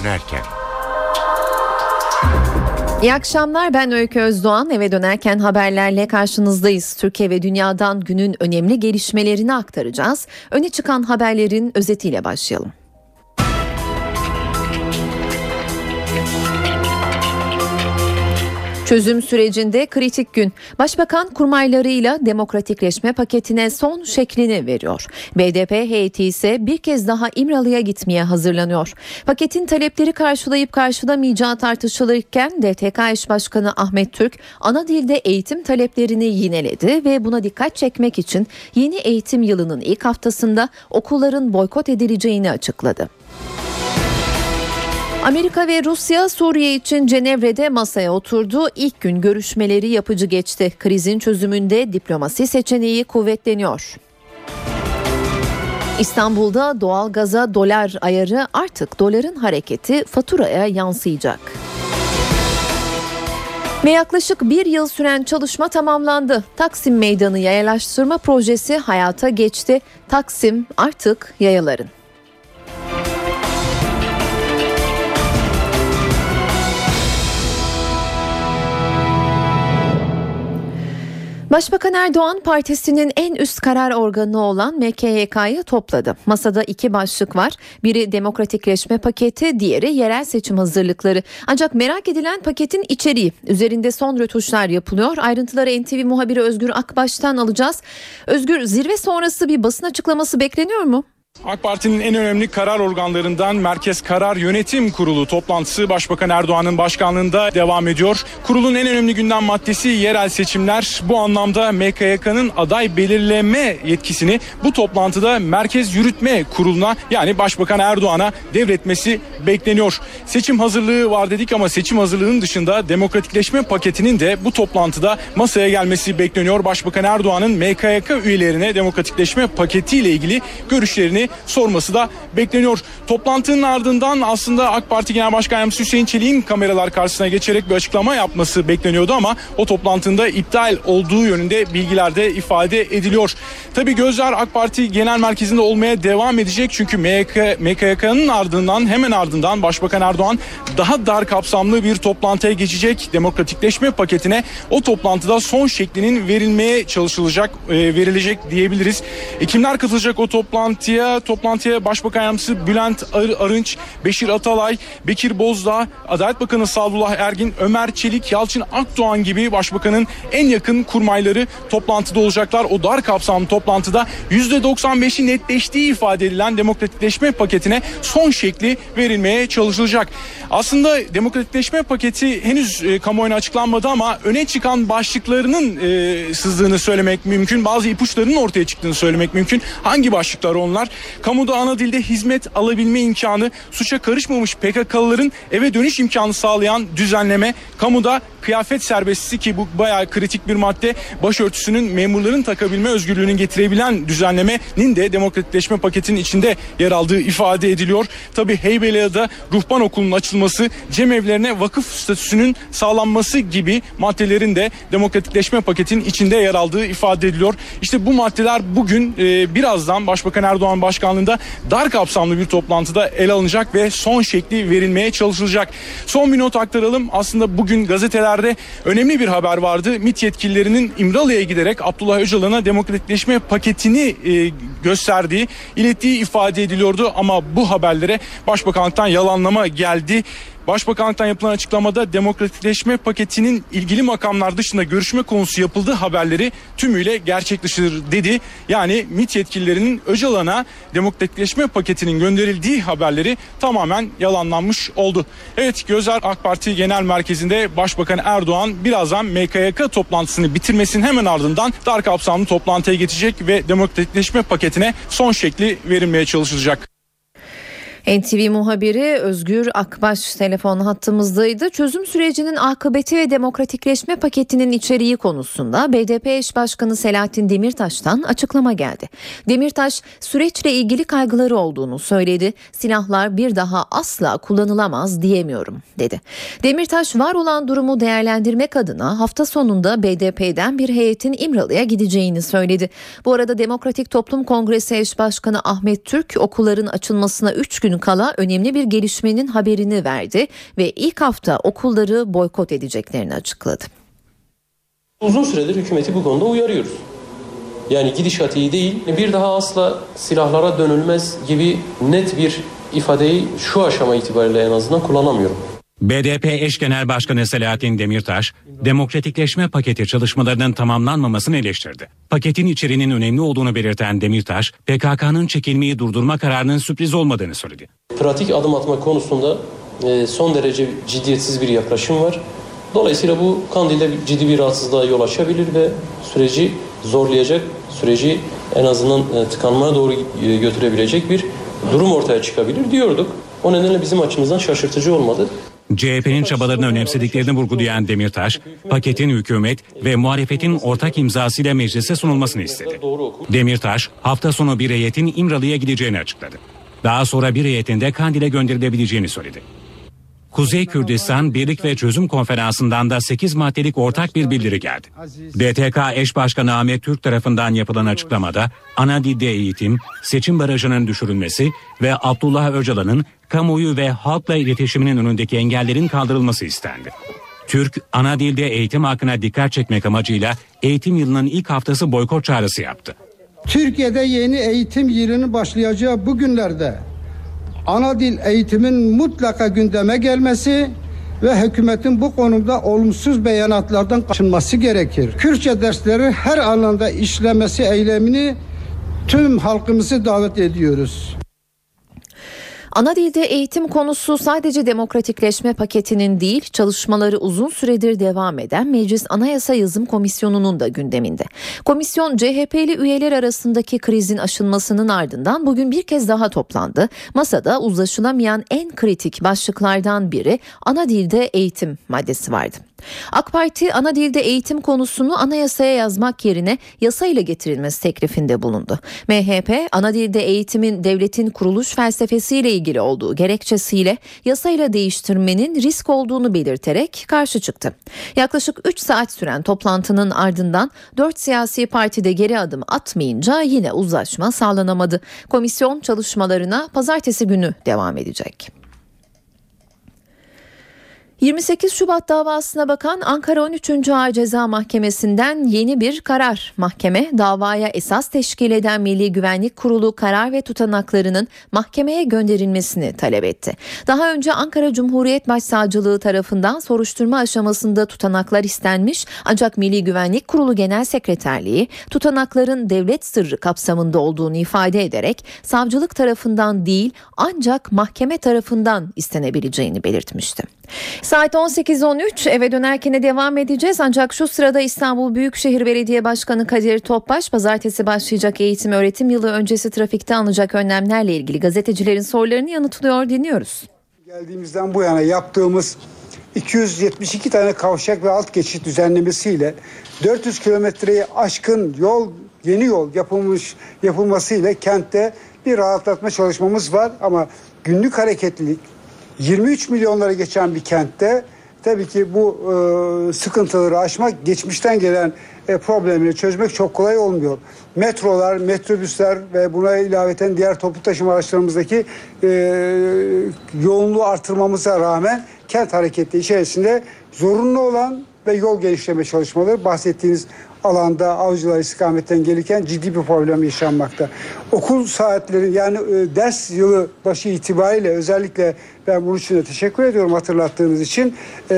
dönerken. İyi akşamlar ben Öykü Özdoğan eve dönerken haberlerle karşınızdayız. Türkiye ve dünyadan günün önemli gelişmelerini aktaracağız. Öne çıkan haberlerin özetiyle başlayalım. Çözüm sürecinde kritik gün. Başbakan kurmaylarıyla demokratikleşme paketine son şeklini veriyor. BDP heyeti ise bir kez daha İmralı'ya gitmeye hazırlanıyor. Paketin talepleri karşılayıp karşılamayacağı tartışılırken DTK eş başkanı Ahmet Türk ana dilde eğitim taleplerini yineledi ve buna dikkat çekmek için yeni eğitim yılının ilk haftasında okulların boykot edileceğini açıkladı. Amerika ve Rusya Suriye için Cenevre'de masaya oturdu. İlk gün görüşmeleri yapıcı geçti. Krizin çözümünde diplomasi seçeneği kuvvetleniyor. İstanbul'da doğal gaza dolar ayarı artık doların hareketi faturaya yansıyacak. Ve yaklaşık bir yıl süren çalışma tamamlandı. Taksim Meydanı yayalaştırma projesi hayata geçti. Taksim artık yayaların. Başbakan Erdoğan partisinin en üst karar organı olan MKYK'yı topladı. Masada iki başlık var. Biri demokratikleşme paketi, diğeri yerel seçim hazırlıkları. Ancak merak edilen paketin içeriği. Üzerinde son rötuşlar yapılıyor. Ayrıntıları NTV muhabiri Özgür Akbaş'tan alacağız. Özgür zirve sonrası bir basın açıklaması bekleniyor mu? AK Parti'nin en önemli karar organlarından Merkez Karar Yönetim Kurulu toplantısı Başbakan Erdoğan'ın başkanlığında devam ediyor. Kurulun en önemli gündem maddesi yerel seçimler. Bu anlamda MKYK'nın aday belirleme yetkisini bu toplantıda Merkez Yürütme Kurulu'na yani Başbakan Erdoğan'a devretmesi bekleniyor. Seçim hazırlığı var dedik ama seçim hazırlığının dışında demokratikleşme paketinin de bu toplantıda masaya gelmesi bekleniyor. Başbakan Erdoğan'ın MKYK üyelerine demokratikleşme paketiyle ilgili görüşlerini sorması da bekleniyor. Toplantının ardından aslında AK Parti Genel Başkan Yardımcısı Hüseyin Çelik'in kameralar karşısına geçerek bir açıklama yapması bekleniyordu ama o toplantının da iptal olduğu yönünde bilgiler de ifade ediliyor. Tabii gözler AK Parti Genel Merkezi'nde olmaya devam edecek çünkü MK, MKYK'nın ardından hemen ardından Başbakan Erdoğan daha dar kapsamlı bir toplantıya geçecek. Demokratikleşme paketine o toplantıda son şeklinin verilmeye çalışılacak, e, verilecek diyebiliriz. E, kimler katılacak o toplantıya? Toplantıya Başbakan Yardımcısı Bülent Ar Arınç, Beşir Atalay, Bekir Bozdağ, Adalet Bakanı Sadullah Ergin, Ömer Çelik, Yalçın Akdoğan gibi Başbakanın en yakın kurmayları toplantıda olacaklar. O dar kapsamlı toplantıda %95'i netleştiği ifade edilen demokratikleşme paketine son şekli verilmeye çalışılacak. Aslında demokratikleşme paketi henüz e, kamuoyuna açıklanmadı ama öne çıkan başlıklarının e, sızdığını söylemek mümkün. Bazı ipuçlarının ortaya çıktığını söylemek mümkün. Hangi başlıklar onlar? Kamuda ana dilde hizmet alabilme imkanı, suça karışmamış PKK'lıların eve dönüş imkanı sağlayan düzenleme, kamuda kıyafet serbestisi ki bu bayağı kritik bir madde başörtüsünün memurların takabilme özgürlüğünü getirebilen düzenlemenin de demokratikleşme paketinin içinde yer aldığı ifade ediliyor. Tabi Heybeliada'da ruhban okulunun açılması, cemevlerine vakıf statüsünün sağlanması gibi maddelerin de demokratikleşme paketinin içinde yer aldığı ifade ediliyor. İşte bu maddeler bugün e, birazdan Başbakan Erdoğan başkanlığında dar kapsamlı bir toplantıda ele alınacak ve son şekli verilmeye çalışılacak. Son bir not aktaralım. Aslında bugün gazetelerde önemli bir haber vardı. MİT yetkililerinin İmralı'ya giderek Abdullah Öcalan'a demokratikleşme paketini e, gösterdiği, ilettiği ifade ediliyordu ama bu haberlere Başbakanlıktan yalanlama geldi. Başbakanlıktan yapılan açıklamada demokratikleşme paketinin ilgili makamlar dışında görüşme konusu yapıldığı haberleri tümüyle gerçek dışıdır dedi. Yani MİT yetkililerinin Öcalan'a demokratikleşme paketinin gönderildiği haberleri tamamen yalanlanmış oldu. Evet Gözler AK Parti Genel Merkezi'nde Başbakan Erdoğan birazdan MKYK toplantısını bitirmesinin hemen ardından dar kapsamlı toplantıya geçecek ve demokratikleşme paketine son şekli verilmeye çalışılacak. NTV muhabiri Özgür Akbaş telefon hattımızdaydı. Çözüm sürecinin akıbeti ve demokratikleşme paketinin içeriği konusunda BDP eş başkanı Selahattin Demirtaş'tan açıklama geldi. Demirtaş süreçle ilgili kaygıları olduğunu söyledi. Silahlar bir daha asla kullanılamaz diyemiyorum dedi. Demirtaş var olan durumu değerlendirmek adına hafta sonunda BDP'den bir heyetin İmralı'ya gideceğini söyledi. Bu arada Demokratik Toplum Kongresi eş başkanı Ahmet Türk okulların açılmasına 3 gün kala önemli bir gelişmenin haberini verdi ve ilk hafta okulları boykot edeceklerini açıkladı. Uzun süredir hükümeti bu konuda uyarıyoruz. Yani gidişat iyi değil. Bir daha asla silahlara dönülmez gibi net bir ifadeyi şu aşama itibariyle en azından kullanamıyorum. BDP eş genel başkanı Selahattin Demirtaş, demokratikleşme paketi çalışmalarının tamamlanmamasını eleştirdi. Paketin içeriğinin önemli olduğunu belirten Demirtaş, PKK'nın çekilmeyi durdurma kararının sürpriz olmadığını söyledi. Pratik adım atma konusunda e, son derece ciddiyetsiz bir yaklaşım var. Dolayısıyla bu Kandil'de ciddi bir rahatsızlığa yol açabilir ve süreci zorlayacak, süreci en azından e, tıkanmaya doğru e, götürebilecek bir durum ortaya çıkabilir diyorduk. O nedenle bizim açımızdan şaşırtıcı olmadı. CHP'nin çabalarını önemsediklerini vurgulayan Demirtaş, paketin hükümet ve muhalefetin ortak imzasıyla meclise sunulmasını istedi. Demirtaş, hafta sonu bir heyetin İmralı'ya gideceğini açıkladı. Daha sonra bir heyetin de Kandil'e gönderilebileceğini söyledi. Kuzey Kürdistan Birlik ve Çözüm Konferansı'ndan da 8 maddelik ortak bir bildiri geldi. BTK eş başkanı Ahmet Türk tarafından yapılan açıklamada ana dilde eğitim, seçim barajının düşürülmesi ve Abdullah Öcalan'ın kamuoyu ve halkla iletişiminin önündeki engellerin kaldırılması istendi. Türk, ana dilde eğitim hakkına dikkat çekmek amacıyla eğitim yılının ilk haftası boykot çağrısı yaptı. Türkiye'de yeni eğitim yılının başlayacağı bu günlerde ana dil eğitimin mutlaka gündeme gelmesi ve hükümetin bu konuda olumsuz beyanatlardan kaçınması gerekir. Kürtçe dersleri her alanda işlemesi eylemini tüm halkımızı davet ediyoruz. Ana dilde eğitim konusu sadece demokratikleşme paketinin değil, çalışmaları uzun süredir devam eden Meclis Anayasa Yazım Komisyonu'nun da gündeminde. Komisyon CHP'li üyeler arasındaki krizin aşılmasının ardından bugün bir kez daha toplandı. Masada uzlaşılamayan en kritik başlıklardan biri ana dilde eğitim maddesi vardı. AK Parti ana dilde eğitim konusunu anayasaya yazmak yerine yasayla getirilmesi teklifinde bulundu. MHP ana dilde eğitimin devletin kuruluş felsefesiyle ilgili olduğu gerekçesiyle yasayla değiştirmenin risk olduğunu belirterek karşı çıktı. Yaklaşık 3 saat süren toplantının ardından 4 siyasi parti de geri adım atmayınca yine uzlaşma sağlanamadı. Komisyon çalışmalarına pazartesi günü devam edecek. 28 Şubat davasına bakan Ankara 13. Ağır Ceza Mahkemesi'nden yeni bir karar. Mahkeme davaya esas teşkil eden Milli Güvenlik Kurulu karar ve tutanaklarının mahkemeye gönderilmesini talep etti. Daha önce Ankara Cumhuriyet Başsavcılığı tarafından soruşturma aşamasında tutanaklar istenmiş ancak Milli Güvenlik Kurulu Genel Sekreterliği tutanakların devlet sırrı kapsamında olduğunu ifade ederek savcılık tarafından değil ancak mahkeme tarafından istenebileceğini belirtmişti. Saat 18.13 eve dönerken devam edeceğiz ancak şu sırada İstanbul Büyükşehir Belediye Başkanı Kadir Topbaş pazartesi başlayacak eğitim öğretim yılı öncesi trafikte alınacak önlemlerle ilgili gazetecilerin sorularını yanıtlıyor dinliyoruz. Geldiğimizden bu yana yaptığımız 272 tane kavşak ve alt geçit düzenlemesiyle 400 kilometreyi aşkın yol yeni yol yapılmış yapılmasıyla kentte bir rahatlatma çalışmamız var ama günlük hareketlilik 23 milyonlara geçen bir kentte tabii ki bu e, sıkıntıları aşmak geçmişten gelen e, problemini çözmek çok kolay olmuyor. Metrolar, metrobüsler ve buna ilaveten diğer toplu taşıma araçlarımızdaki e, yoğunluğu artırmamıza rağmen kent hareketi içerisinde zorunlu olan ve yol genişleme çalışmaları bahsettiğiniz alanda avcılar istikametten gelirken ciddi bir problem yaşanmakta. Okul saatleri yani e, ders yılı başı itibariyle özellikle ben bunun için de teşekkür ediyorum hatırlattığınız için e,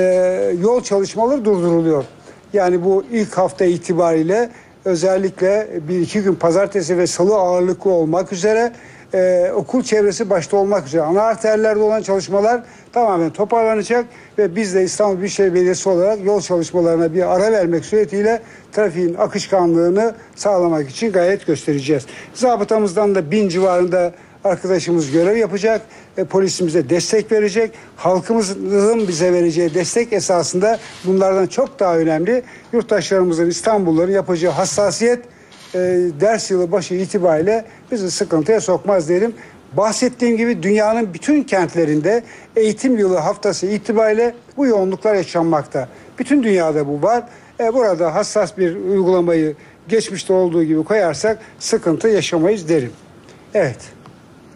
yol çalışmaları durduruluyor. Yani bu ilk hafta itibariyle özellikle bir iki gün pazartesi ve salı ağırlıklı olmak üzere e, okul çevresi başta olmak üzere ana arterlerde olan çalışmalar tamamen toparlanacak ve biz de İstanbul Büyükşehir Belediyesi olarak yol çalışmalarına bir ara vermek suretiyle trafiğin akışkanlığını sağlamak için gayet göstereceğiz. Zabıtamızdan da bin civarında arkadaşımız görev yapacak. E, polisimize destek verecek. Halkımızın bize vereceği destek esasında bunlardan çok daha önemli. Yurttaşlarımızın İstanbulluların yapacağı hassasiyet e, ders yılı başı itibariyle bizi sıkıntıya sokmaz derim. Bahsettiğim gibi dünyanın bütün kentlerinde eğitim yılı haftası itibariyle bu yoğunluklar yaşanmakta. Bütün dünyada bu var. E, burada hassas bir uygulamayı geçmişte olduğu gibi koyarsak sıkıntı yaşamayız derim. Evet.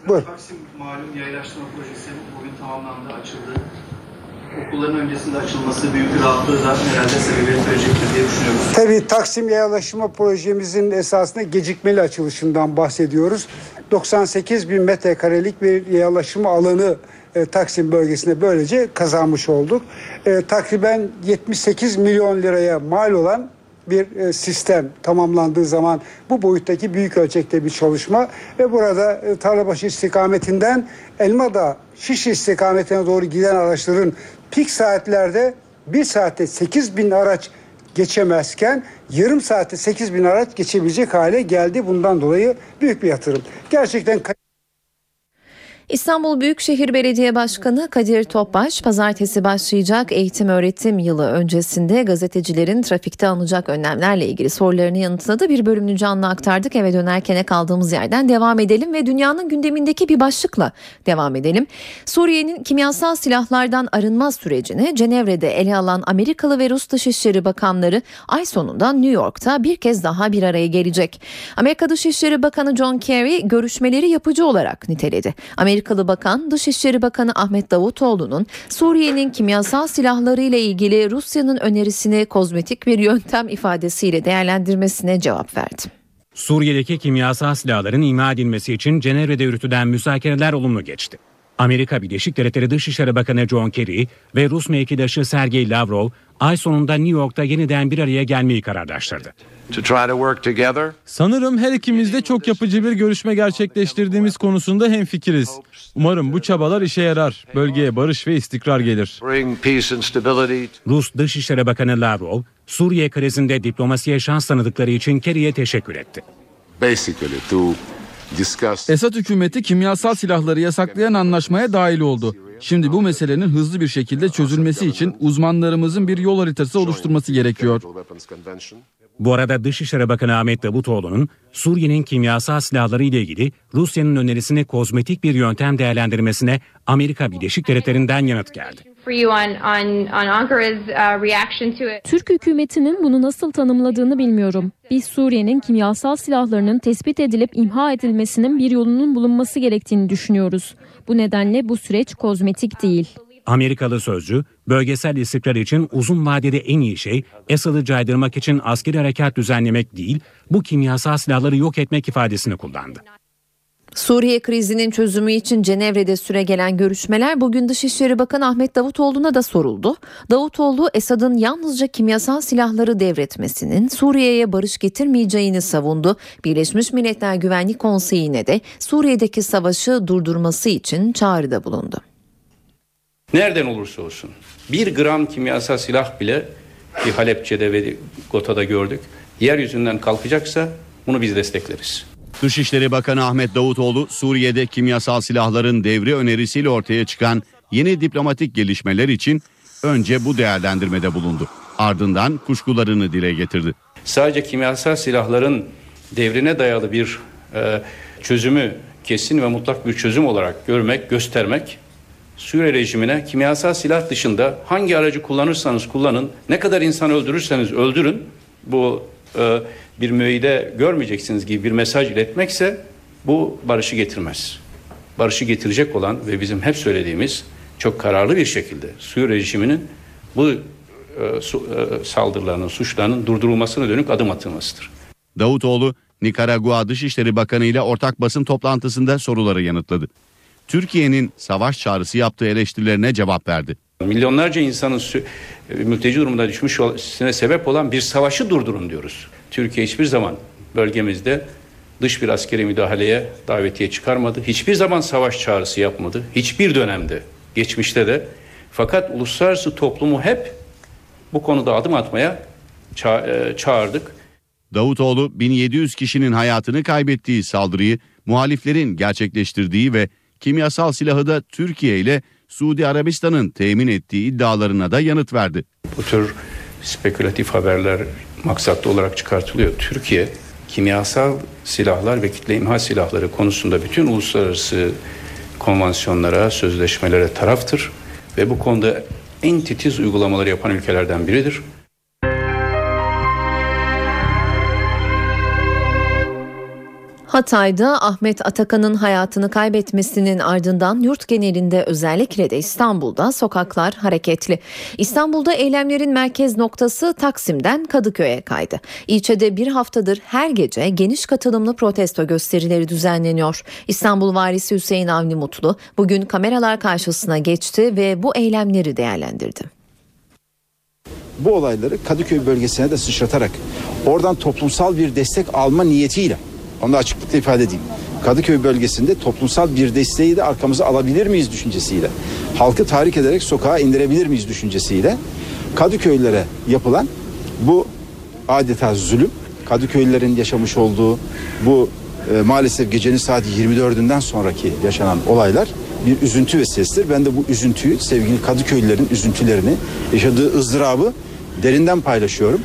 Buyur. Taksim malum yaylaştırma projesi bugün tamamlandı, açıldı. Okulların öncesinde açılması büyük bir rahatlığı da herhalde sebebiyet verecektir diye düşünüyoruz. Tabii Taksim Yayalaşma projemizin esasında gecikmeli açılışından bahsediyoruz. 98 bin metrekarelik bir yayalaşma alanı e, Taksim bölgesinde böylece kazanmış olduk. E, takriben 78 milyon liraya mal olan bir e, sistem tamamlandığı zaman bu boyuttaki büyük ölçekte bir çalışma ve burada e, Tarlabaşı istikametinden Elmadağ Şişli istikametine doğru giden araçların pik saatlerde bir saatte 8 bin araç geçemezken yarım saatte 8 bin araç geçebilecek hale geldi. Bundan dolayı büyük bir yatırım. Gerçekten İstanbul Büyükşehir Belediye Başkanı Kadir Topbaş, pazartesi başlayacak eğitim öğretim yılı öncesinde gazetecilerin trafikte alınacak önlemlerle ilgili sorularını yanıtladı. Bir bölümünü canlı aktardık. Eve dönerken kaldığımız yerden devam edelim ve dünyanın gündemindeki bir başlıkla devam edelim. Suriye'nin kimyasal silahlardan arınma sürecini Cenevre'de ele alan Amerikalı ve Rus Dışişleri Bakanları ay sonunda New York'ta bir kez daha bir araya gelecek. Amerika Dışişleri Bakanı John Kerry görüşmeleri yapıcı olarak niteledi. Amerikalı Bakan Dışişleri Bakanı Ahmet Davutoğlu'nun Suriye'nin kimyasal silahları ile ilgili Rusya'nın önerisini kozmetik bir yöntem ifadesiyle değerlendirmesine cevap verdi. Suriye'deki kimyasal silahların imha edilmesi için Cenevre'de yürütülen müzakereler olumlu geçti. Amerika Birleşik Devletleri Dışişleri Bakanı John Kerry ve Rus mevkidaşı Sergey Lavrov ay sonunda New York'ta yeniden bir araya gelmeyi kararlaştırdı. to try to work together. Sanırım her ikimiz de çok yapıcı bir görüşme gerçekleştirdiğimiz konusunda hemfikiriz. Umarım bu çabalar işe yarar. Bölgeye barış ve istikrar gelir. Rus Dışişleri Bakanı Lavrov, Suriye krizinde diplomasiye şans tanıdıkları için Kerry'e teşekkür etti. Basically to Esad hükümeti kimyasal silahları yasaklayan anlaşmaya dahil oldu. Şimdi bu meselenin hızlı bir şekilde çözülmesi için uzmanlarımızın bir yol haritası oluşturması gerekiyor. Bu arada Dışişleri Bakanı Ahmet Davutoğlu'nun Suriye'nin kimyasal silahları ile ilgili Rusya'nın önerisini kozmetik bir yöntem değerlendirmesine Amerika Birleşik Devletleri'nden yanıt geldi. For you on on on Ankara's uh, reaction to it. Türk hükümetinin bunu nasıl tanımladığını bilmiyorum. Biz Suriye'nin kimyasal silahlarının tespit edilip imha edilmesinin bir yolunun bulunması gerektiğini düşünüyoruz. Bu nedenle bu süreç kozmetik değil. Amerikalı sözcü, bölgesel istikrar için uzun vadede en iyi şey Esad'ı caydırmak için askeri harekat düzenlemek değil, bu kimyasal silahları yok etmek ifadesini kullandı. Suriye krizinin çözümü için Cenevre'de süre gelen görüşmeler bugün Dışişleri Bakanı Ahmet Davutoğlu'na da soruldu. Davutoğlu Esad'ın yalnızca kimyasal silahları devretmesinin Suriye'ye barış getirmeyeceğini savundu. Birleşmiş Milletler Güvenlik Konseyi'ne de Suriye'deki savaşı durdurması için çağrıda bulundu. Nereden olursa olsun bir gram kimyasal silah bile bir Halepçe'de ve Gota'da gördük. Yeryüzünden kalkacaksa bunu biz destekleriz. Dışişleri Bakanı Ahmet Davutoğlu Suriye'de kimyasal silahların devri önerisiyle ortaya çıkan yeni diplomatik gelişmeler için önce bu değerlendirmede bulundu. Ardından kuşkularını dile getirdi. Sadece kimyasal silahların devrine dayalı bir e, çözümü kesin ve mutlak bir çözüm olarak görmek, göstermek Suriye rejimine kimyasal silah dışında hangi aracı kullanırsanız kullanın, ne kadar insan öldürürseniz öldürün bu e, bir müeyyide görmeyeceksiniz gibi bir mesaj iletmekse bu barışı getirmez. Barışı getirecek olan ve bizim hep söylediğimiz çok kararlı bir şekilde Suriye rejiminin bu e, su, e, saldırılarının, suçlarının durdurulmasına dönük adım atılmasıdır. Davutoğlu Nikaragua Dışişleri Bakanı ile ortak basın toplantısında soruları yanıtladı. Türkiye'nin savaş çağrısı yaptığı eleştirilerine cevap verdi. Milyonlarca insanın e, mülteci durumunda düşmüşsüne sebep olan bir savaşı durdurun diyoruz. Türkiye hiçbir zaman bölgemizde dış bir askeri müdahaleye davetiye çıkarmadı. Hiçbir zaman savaş çağrısı yapmadı. Hiçbir dönemde, geçmişte de. Fakat uluslararası toplumu hep bu konuda adım atmaya ça- e, çağırdık. Davutoğlu 1700 kişinin hayatını kaybettiği saldırıyı muhaliflerin gerçekleştirdiği ve kimyasal silahı da Türkiye ile Suudi Arabistan'ın temin ettiği iddialarına da yanıt verdi. Bu tür spekülatif haberler maksatlı olarak çıkartılıyor. Türkiye kimyasal silahlar ve kitle imha silahları konusunda bütün uluslararası konvansiyonlara, sözleşmelere taraftır ve bu konuda en titiz uygulamaları yapan ülkelerden biridir. Hatay'da Ahmet Atakan'ın hayatını kaybetmesinin ardından yurt genelinde özellikle de İstanbul'da sokaklar hareketli. İstanbul'da eylemlerin merkez noktası Taksim'den Kadıköy'e kaydı. İlçede bir haftadır her gece geniş katılımlı protesto gösterileri düzenleniyor. İstanbul Valisi Hüseyin Avni Mutlu bugün kameralar karşısına geçti ve bu eylemleri değerlendirdi. Bu olayları Kadıköy bölgesine de sıçratarak oradan toplumsal bir destek alma niyetiyle onu da açıklıkla ifade edeyim. Kadıköy bölgesinde toplumsal bir desteği de arkamıza alabilir miyiz düşüncesiyle, halkı tahrik ederek sokağa indirebilir miyiz düşüncesiyle Kadıköylülere yapılan bu adeta zulüm, Kadıköylülerin yaşamış olduğu bu e, maalesef gecenin saat 24'ünden sonraki yaşanan olaylar bir üzüntü vesilesidir. Ben de bu üzüntüyü sevgili Kadıköylülerin üzüntülerini, yaşadığı ızdırabı derinden paylaşıyorum.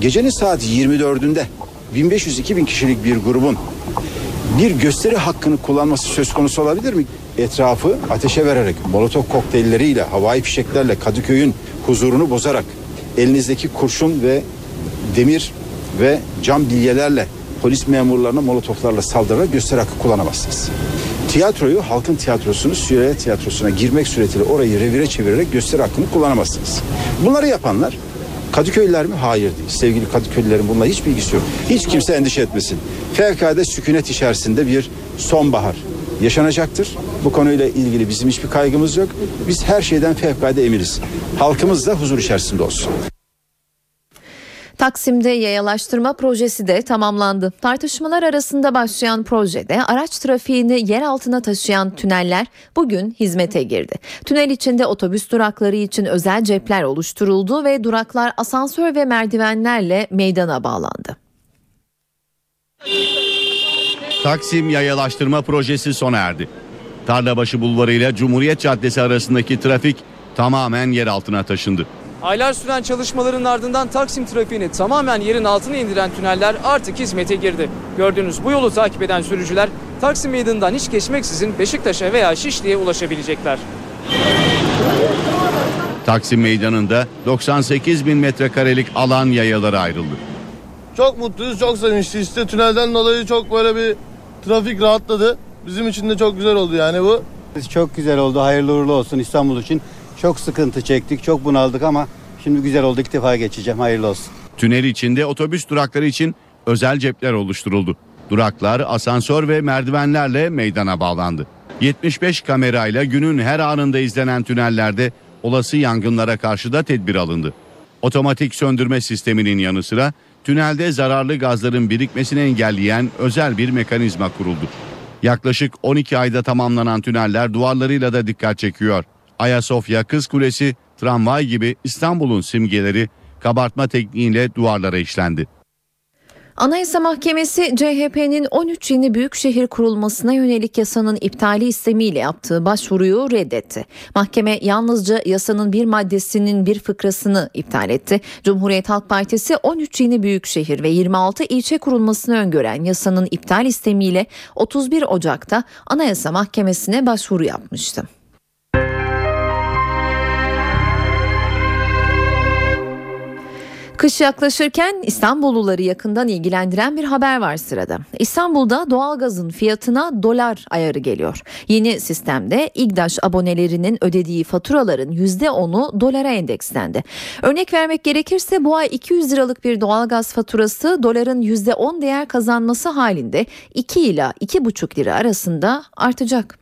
Gecenin saat 24'ünde 1500-2000 kişilik bir grubun bir gösteri hakkını kullanması söz konusu olabilir mi? Etrafı ateşe vererek, molotof kokteylleriyle, havai fişeklerle Kadıköy'ün huzurunu bozarak elinizdeki kurşun ve demir ve cam bilyelerle polis memurlarına molotoflarla saldırarak gösteri hakkı kullanamazsınız. Tiyatroyu, halkın tiyatrosunu, Süreyya tiyatrosuna girmek suretiyle orayı revire çevirerek gösteri hakkını kullanamazsınız. Bunları yapanlar Kadıköylüler mi? Hayır değil. Sevgili Kadıköylülerin bununla hiç bilgisi yok. Hiç kimse endişe etmesin. Fevkalade sükunet içerisinde bir sonbahar yaşanacaktır. Bu konuyla ilgili bizim hiçbir kaygımız yok. Biz her şeyden fevkalade eminiz. Halkımız da huzur içerisinde olsun. Taksim'de yayalaştırma projesi de tamamlandı. Tartışmalar arasında başlayan projede araç trafiğini yer altına taşıyan tüneller bugün hizmete girdi. Tünel içinde otobüs durakları için özel cepler oluşturuldu ve duraklar asansör ve merdivenlerle meydana bağlandı. Taksim yayalaştırma projesi sona erdi. Tarlabaşı Bulvarı ile Cumhuriyet Caddesi arasındaki trafik tamamen yer altına taşındı. Aylar süren çalışmaların ardından Taksim trafiğini tamamen yerin altına indiren tüneller artık hizmete girdi. Gördüğünüz bu yolu takip eden sürücüler Taksim Meydanı'ndan hiç geçmeksizin Beşiktaş'a veya Şişli'ye ulaşabilecekler. Taksim Meydanı'nda 98 bin metrekarelik alan yayalara ayrıldı. Çok mutluyuz, çok sevinçliyiz. İşte tünelden dolayı çok böyle bir trafik rahatladı. Bizim için de çok güzel oldu yani bu. Çok güzel oldu. Hayırlı uğurlu olsun İstanbul için. Çok sıkıntı çektik, çok bunaldık ama şimdi güzel oldu. İlk defa geçeceğim. Hayırlı olsun. Tünel içinde otobüs durakları için özel cepler oluşturuldu. Duraklar asansör ve merdivenlerle meydana bağlandı. 75 kamerayla günün her anında izlenen tünellerde olası yangınlara karşı da tedbir alındı. Otomatik söndürme sisteminin yanı sıra tünelde zararlı gazların birikmesini engelleyen özel bir mekanizma kuruldu. Yaklaşık 12 ayda tamamlanan tüneller duvarlarıyla da dikkat çekiyor. Ayasofya, Kız Kulesi, tramvay gibi İstanbul'un simgeleri kabartma tekniğiyle duvarlara işlendi. Anayasa Mahkemesi CHP'nin 13 yeni büyükşehir kurulmasına yönelik yasanın iptali istemiyle yaptığı başvuruyu reddetti. Mahkeme yalnızca yasanın bir maddesinin bir fıkrasını iptal etti. Cumhuriyet Halk Partisi 13 yeni büyükşehir ve 26 ilçe kurulmasını öngören yasanın iptal istemiyle 31 Ocak'ta Anayasa Mahkemesi'ne başvuru yapmıştı. Kış yaklaşırken İstanbulluları yakından ilgilendiren bir haber var sırada. İstanbul'da doğalgazın fiyatına dolar ayarı geliyor. Yeni sistemde İGDAŞ abonelerinin ödediği faturaların %10'u dolara endekslendi. Örnek vermek gerekirse bu ay 200 liralık bir doğalgaz faturası doların %10 değer kazanması halinde 2 ila 2,5 lira arasında artacak.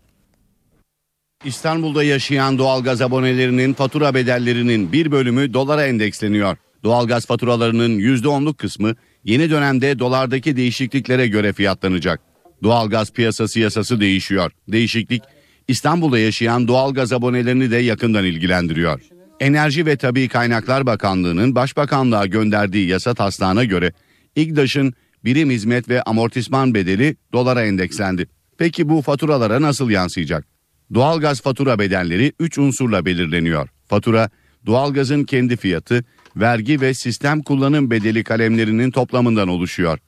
İstanbul'da yaşayan doğalgaz abonelerinin fatura bedellerinin bir bölümü dolara endeksleniyor. Doğalgaz faturalarının %10'luk kısmı yeni dönemde dolardaki değişikliklere göre fiyatlanacak. Doğalgaz piyasası yasası değişiyor. Değişiklik İstanbul'da yaşayan doğalgaz abonelerini de yakından ilgilendiriyor. Enerji ve Tabi Kaynaklar Bakanlığı'nın Başbakanlığa gönderdiği yasa taslağına göre İGDAŞ'ın birim hizmet ve amortisman bedeli dolara endekslendi. Peki bu faturalara nasıl yansıyacak? Doğalgaz fatura bedelleri 3 unsurla belirleniyor. Fatura, doğalgazın kendi fiyatı, vergi ve sistem kullanım bedeli kalemlerinin toplamından oluşuyor.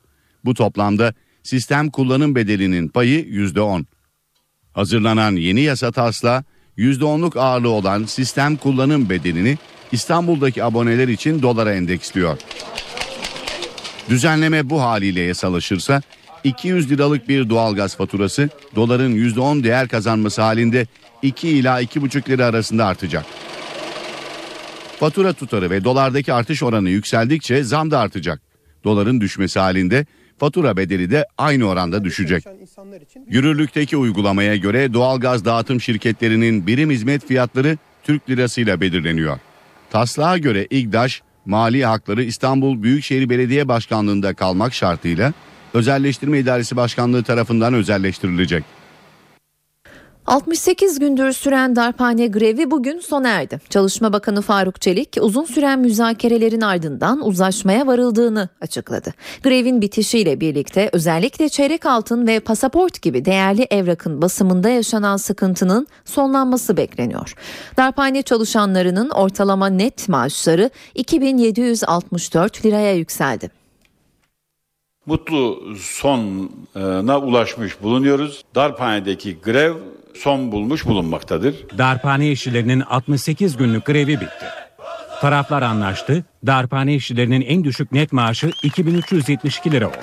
Bu toplamda sistem kullanım bedelinin payı %10. Hazırlanan yeni yasa taslağı %10'luk ağırlığı olan sistem kullanım bedelini İstanbul'daki aboneler için dolara endeksliyor. Düzenleme bu haliyle yasalaşırsa 200 liralık bir doğalgaz faturası doların %10 değer kazanması halinde 2 ila 2,5 lira arasında artacak. Fatura tutarı ve dolardaki artış oranı yükseldikçe zam da artacak. Doların düşmesi halinde fatura bedeli de aynı oranda düşecek. Yürürlükteki uygulamaya göre doğalgaz dağıtım şirketlerinin birim hizmet fiyatları Türk lirasıyla belirleniyor. Taslağa göre İGDAŞ mali hakları İstanbul Büyükşehir Belediye Başkanlığı'nda kalmak şartıyla Özelleştirme İdaresi Başkanlığı tarafından özelleştirilecek. 68 gündür süren darphane grevi bugün sona erdi. Çalışma Bakanı Faruk Çelik uzun süren müzakerelerin ardından uzlaşmaya varıldığını açıkladı. Grevin bitişiyle birlikte özellikle çeyrek altın ve pasaport gibi değerli evrakın basımında yaşanan sıkıntının sonlanması bekleniyor. Darphane çalışanlarının ortalama net maaşları 2764 liraya yükseldi. Mutlu sona ulaşmış bulunuyoruz. Darphane'deki grev son bulmuş bulunmaktadır. Darphane işçilerinin 68 günlük grevi bitti. Taraflar anlaştı. Darphane işçilerinin en düşük net maaşı 2372 lira oldu.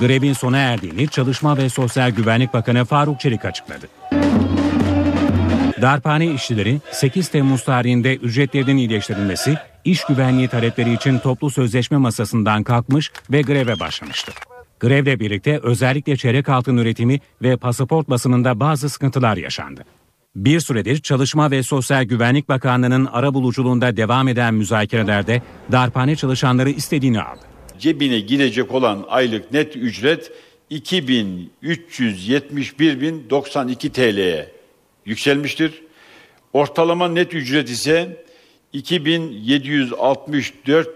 Grevin sona erdiğini Çalışma ve Sosyal Güvenlik Bakanı Faruk Çelik açıkladı. Darphane işçileri 8 Temmuz tarihinde ücretlerinin iyileştirilmesi, iş güvenliği talepleri için toplu sözleşme masasından kalkmış ve greve başlamıştı. Grevle birlikte özellikle çeyrek altın üretimi ve pasaport basımında bazı sıkıntılar yaşandı. Bir süredir Çalışma ve Sosyal Güvenlik Bakanlığı'nın arabuluculuğunda devam eden müzakerelerde darphane çalışanları istediğini aldı. Cebine girecek olan aylık net ücret 2371.092 TL'ye yükselmiştir. Ortalama net ücret ise 2764 e,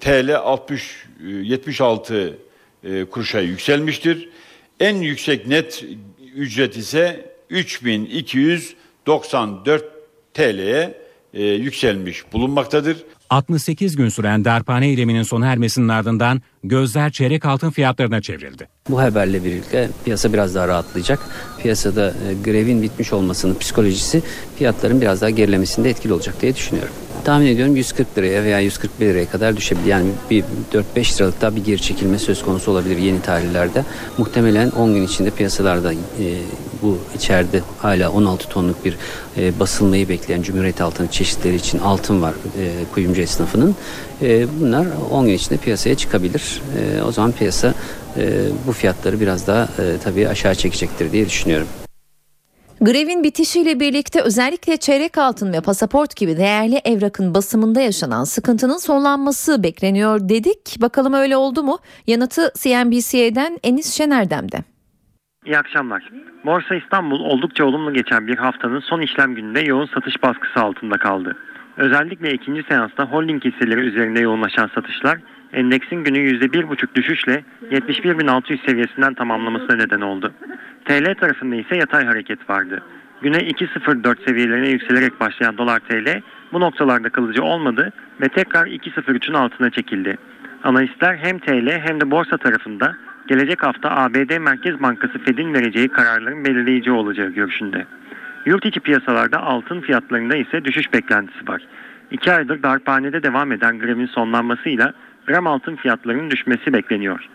TL 60 e, 76 e, kuruşa yükselmiştir. En yüksek net ücret ise 3294 TL'ye e, yükselmiş bulunmaktadır. 68 gün süren darphane eyleminin sona ermesinin ardından gözler çeyrek altın fiyatlarına çevrildi. Bu haberle birlikte piyasa biraz daha rahatlayacak. Piyasada e, grevin bitmiş olmasının psikolojisi fiyatların biraz daha gerilemesinde etkili olacak diye düşünüyorum. Tahmin ediyorum 140 liraya veya 141 liraya kadar düşebilir. Yani bir 4-5 liralık daha bir geri çekilme söz konusu olabilir yeni tarihlerde. Muhtemelen 10 gün içinde piyasalarda e, bu içeride hala 16 tonluk bir e, basılmayı bekleyen Cumhuriyet altını çeşitleri için altın var e, kuyumcu esnafının. E, bunlar 10 gün içinde piyasaya çıkabilir. E, o zaman piyasa e, bu fiyatları biraz daha e, tabii aşağı çekecektir diye düşünüyorum. Grevin bitişiyle birlikte özellikle çeyrek altın ve pasaport gibi değerli evrakın basımında yaşanan sıkıntının sonlanması bekleniyor dedik. Bakalım öyle oldu mu? Yanıtı CNBC'den Enis Şener'demde. İyi akşamlar. Borsa İstanbul oldukça olumlu geçen bir haftanın son işlem gününde yoğun satış baskısı altında kaldı. Özellikle ikinci seansta holding hisseleri üzerinde yoğunlaşan satışlar endeksin günü %1,5 düşüşle 71.600 seviyesinden tamamlamasına neden oldu. TL tarafında ise yatay hareket vardı. Güne 2.04 seviyelerine yükselerek başlayan dolar TL bu noktalarda kalıcı olmadı ve tekrar 2.03'ün altına çekildi. Analistler hem TL hem de borsa tarafında gelecek hafta ABD Merkez Bankası Fed'in vereceği kararların belirleyici olacağı görüşünde. Yurt içi piyasalarda altın fiyatlarında ise düşüş beklentisi var. İki aydır darphanede devam eden grevin sonlanmasıyla gram altın fiyatlarının düşmesi bekleniyor.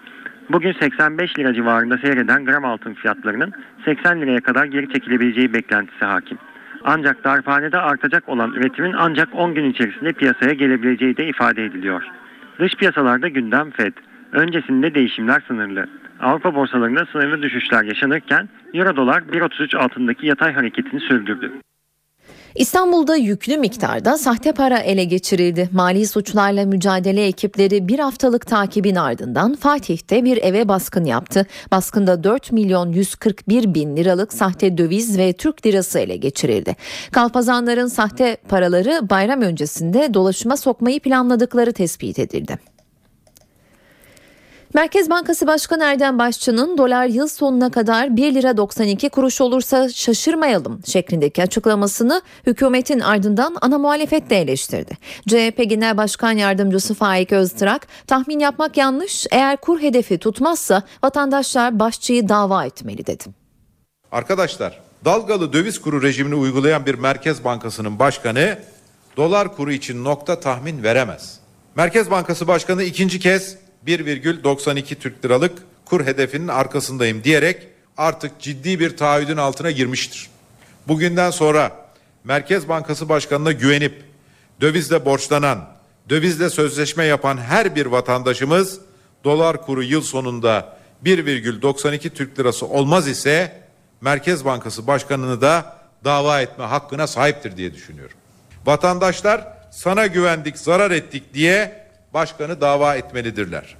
Bugün 85 lira civarında seyreden gram altın fiyatlarının 80 liraya kadar geri çekilebileceği beklentisi hakim. Ancak darphanede artacak olan üretimin ancak 10 gün içerisinde piyasaya gelebileceği de ifade ediliyor. Dış piyasalarda gündem FED. Öncesinde değişimler sınırlı. Avrupa borsalarında sınırlı düşüşler yaşanırken Euro dolar 1.33 altındaki yatay hareketini sürdürdü. İstanbul'da yüklü miktarda sahte para ele geçirildi. Mali suçlarla mücadele ekipleri bir haftalık takibin ardından Fatih'te bir eve baskın yaptı. Baskında 4 milyon 141 bin liralık sahte döviz ve Türk lirası ele geçirildi. Kalpazanların sahte paraları bayram öncesinde dolaşıma sokmayı planladıkları tespit edildi. Merkez Bankası Başkanı Erdem Başçı'nın dolar yıl sonuna kadar 1 lira 92 kuruş olursa şaşırmayalım şeklindeki açıklamasını hükümetin ardından ana muhalefet de eleştirdi. CHP Genel Başkan Yardımcısı Faik Öztrak tahmin yapmak yanlış eğer kur hedefi tutmazsa vatandaşlar Başçı'yı dava etmeli dedi. Arkadaşlar dalgalı döviz kuru rejimini uygulayan bir Merkez Bankası'nın başkanı dolar kuru için nokta tahmin veremez. Merkez Bankası Başkanı ikinci kez 1,92 Türk liralık kur hedefinin arkasındayım diyerek artık ciddi bir taahhüdün altına girmiştir. Bugünden sonra Merkez Bankası Başkanı'na güvenip dövizle borçlanan, dövizle sözleşme yapan her bir vatandaşımız dolar kuru yıl sonunda 1,92 Türk lirası olmaz ise Merkez Bankası Başkanı'nı da dava etme hakkına sahiptir diye düşünüyorum. Vatandaşlar sana güvendik, zarar ettik diye başkanı dava etmelidirler.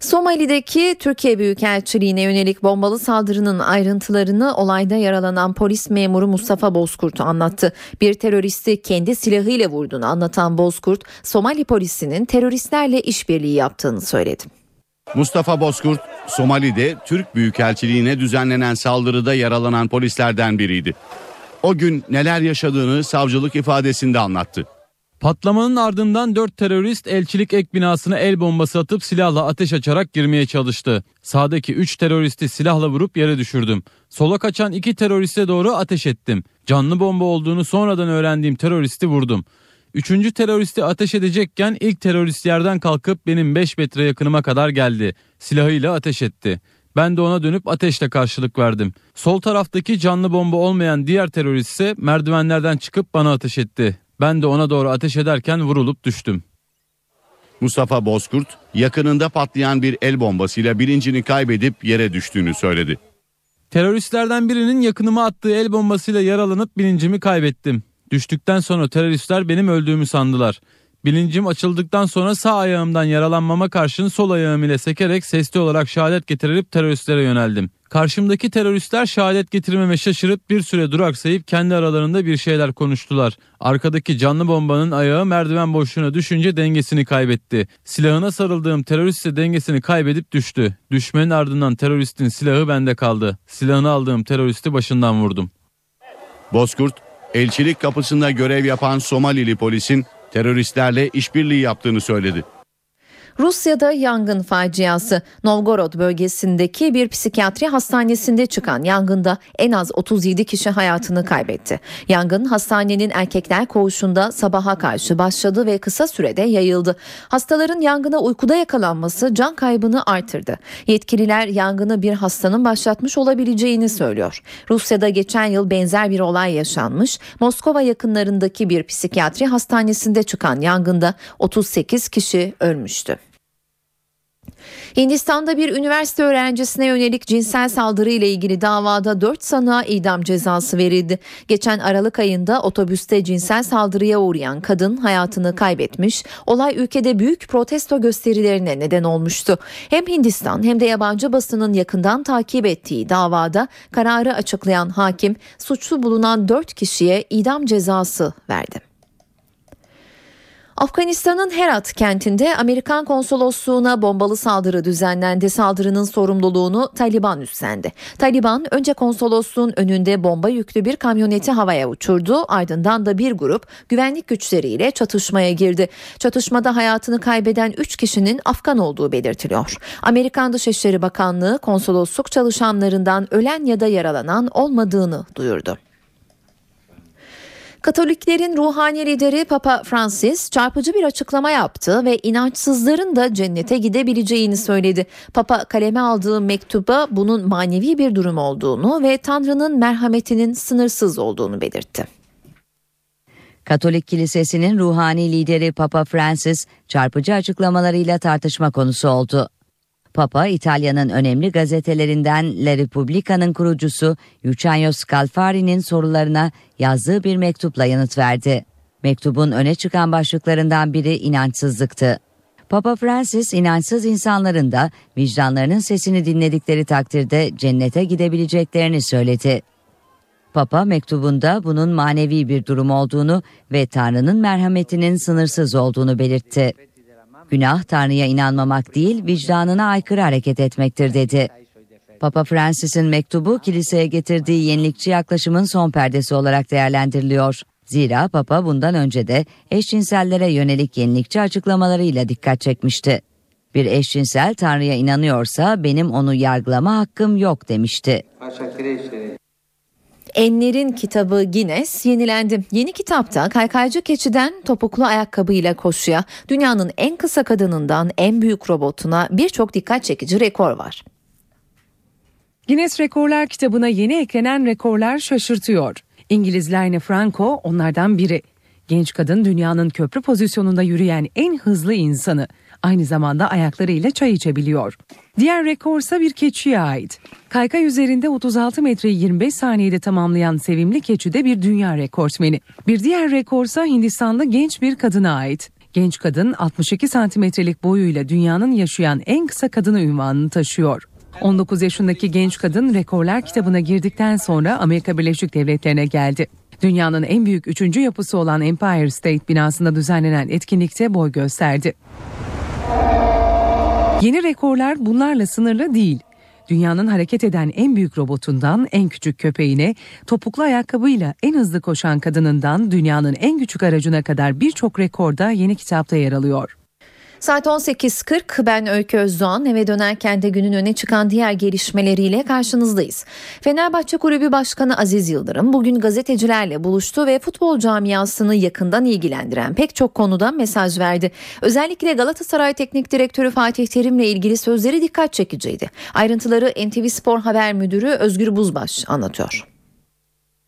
Somali'deki Türkiye Büyükelçiliğine yönelik bombalı saldırının ayrıntılarını olayda yaralanan polis memuru Mustafa Bozkurt anlattı. Bir teröristi kendi silahıyla vurduğunu anlatan Bozkurt, Somali polisinin teröristlerle işbirliği yaptığını söyledi. Mustafa Bozkurt, Somali'de Türk Büyükelçiliğine düzenlenen saldırıda yaralanan polislerden biriydi. O gün neler yaşadığını savcılık ifadesinde anlattı. Patlamanın ardından 4 terörist elçilik ek binasına el bombası atıp silahla ateş açarak girmeye çalıştı. Sağdaki 3 teröristi silahla vurup yere düşürdüm. Sola kaçan 2 teröriste doğru ateş ettim. Canlı bomba olduğunu sonradan öğrendiğim teröristi vurdum. Üçüncü teröristi ateş edecekken ilk terörist yerden kalkıp benim 5 metre yakınıma kadar geldi. Silahıyla ateş etti. Ben de ona dönüp ateşle karşılık verdim. Sol taraftaki canlı bomba olmayan diğer terörist ise merdivenlerden çıkıp bana ateş etti. Ben de ona doğru ateş ederken vurulup düştüm. Mustafa Bozkurt yakınında patlayan bir el bombasıyla bilincini kaybedip yere düştüğünü söyledi. Teröristlerden birinin yakınıma attığı el bombasıyla yaralanıp bilincimi kaybettim. Düştükten sonra teröristler benim öldüğümü sandılar. Bilincim açıldıktan sonra sağ ayağımdan yaralanmama karşın sol ayağım ile sekerek sesli olarak şehadet getirilip teröristlere yöneldim. Karşımdaki teröristler şehadet getirmeme şaşırıp bir süre duraksayıp kendi aralarında bir şeyler konuştular. Arkadaki canlı bombanın ayağı merdiven boşluğuna düşünce dengesini kaybetti. Silahına sarıldığım terörist ise dengesini kaybedip düştü. Düşmenin ardından teröristin silahı bende kaldı. Silahını aldığım teröristi başından vurdum. Bozkurt, elçilik kapısında görev yapan Somalili polisin teröristlerle işbirliği yaptığını söyledi. Rusya'da yangın faciası. Novgorod bölgesindeki bir psikiyatri hastanesinde çıkan yangında en az 37 kişi hayatını kaybetti. Yangın hastanenin erkekler koğuşunda sabaha karşı başladı ve kısa sürede yayıldı. Hastaların yangına uykuda yakalanması can kaybını artırdı. Yetkililer yangını bir hastanın başlatmış olabileceğini söylüyor. Rusya'da geçen yıl benzer bir olay yaşanmış. Moskova yakınlarındaki bir psikiyatri hastanesinde çıkan yangında 38 kişi ölmüştü. Hindistan'da bir üniversite öğrencisine yönelik cinsel saldırı ile ilgili davada 4 sanığa idam cezası verildi. Geçen Aralık ayında otobüste cinsel saldırıya uğrayan kadın hayatını kaybetmiş. Olay ülkede büyük protesto gösterilerine neden olmuştu. Hem Hindistan hem de yabancı basının yakından takip ettiği davada kararı açıklayan hakim suçlu bulunan 4 kişiye idam cezası verdi. Afganistan'ın Herat kentinde Amerikan konsolosluğuna bombalı saldırı düzenlendi. Saldırının sorumluluğunu Taliban üstlendi. Taliban önce konsolosluğun önünde bomba yüklü bir kamyoneti havaya uçurdu. Ardından da bir grup güvenlik güçleriyle çatışmaya girdi. Çatışmada hayatını kaybeden 3 kişinin Afgan olduğu belirtiliyor. Amerikan Dışişleri Bakanlığı konsolosluk çalışanlarından ölen ya da yaralanan olmadığını duyurdu. Katoliklerin ruhani lideri Papa Francis çarpıcı bir açıklama yaptı ve inançsızların da cennete gidebileceğini söyledi. Papa kaleme aldığı mektuba bunun manevi bir durum olduğunu ve Tanrı'nın merhametinin sınırsız olduğunu belirtti. Katolik Kilisesi'nin ruhani lideri Papa Francis çarpıcı açıklamalarıyla tartışma konusu oldu. Papa, İtalya'nın önemli gazetelerinden La Repubblica'nın kurucusu Luciano Scalfari'nin sorularına yazdığı bir mektupla yanıt verdi. Mektubun öne çıkan başlıklarından biri inançsızlıktı. Papa Francis inançsız insanların da vicdanlarının sesini dinledikleri takdirde cennete gidebileceklerini söyledi. Papa mektubunda bunun manevi bir durum olduğunu ve Tanrı'nın merhametinin sınırsız olduğunu belirtti. Günah Tanrı'ya inanmamak değil, vicdanına aykırı hareket etmektir dedi. Papa Francis'in mektubu kiliseye getirdiği yenilikçi yaklaşımın son perdesi olarak değerlendiriliyor. Zira Papa bundan önce de eşcinsellere yönelik yenilikçi açıklamalarıyla dikkat çekmişti. Bir eşcinsel Tanrı'ya inanıyorsa benim onu yargılama hakkım yok demişti. Enler'in kitabı Guinness yenilendi. Yeni kitapta kaykaycı keçiden topuklu ayakkabıyla koşuya, dünyanın en kısa kadınından en büyük robotuna birçok dikkat çekici rekor var. Guinness Rekorlar kitabına yeni eklenen rekorlar şaşırtıyor. İngiliz Line Franco onlardan biri. Genç kadın dünyanın köprü pozisyonunda yürüyen en hızlı insanı. Aynı zamanda ayaklarıyla çay içebiliyor. Diğer rekorsa bir keçiye ait. Kaykay üzerinde 36 metreyi 25 saniyede tamamlayan sevimli keçi de bir dünya rekortmeni. Bir diğer rekorsa Hindistanlı genç bir kadına ait. Genç kadın 62 santimetrelik boyuyla dünyanın yaşayan en kısa kadını ünvanını taşıyor. 19 yaşındaki genç kadın rekorlar kitabına girdikten sonra Amerika Birleşik Devletleri'ne geldi. Dünyanın en büyük üçüncü yapısı olan Empire State binasında düzenlenen etkinlikte boy gösterdi. Yeni rekorlar bunlarla sınırlı değil. Dünyanın hareket eden en büyük robotundan en küçük köpeğine, topuklu ayakkabıyla en hızlı koşan kadınından dünyanın en küçük aracına kadar birçok rekorda yeni kitapta yer alıyor. Saat 18.40 ben Öykü Özdoğan eve dönerken de günün öne çıkan diğer gelişmeleriyle karşınızdayız. Fenerbahçe Kulübü Başkanı Aziz Yıldırım bugün gazetecilerle buluştu ve futbol camiasını yakından ilgilendiren pek çok konuda mesaj verdi. Özellikle Galatasaray Teknik Direktörü Fatih Terim'le ilgili sözleri dikkat çekiciydi. Ayrıntıları NTV Spor Haber Müdürü Özgür Buzbaş anlatıyor.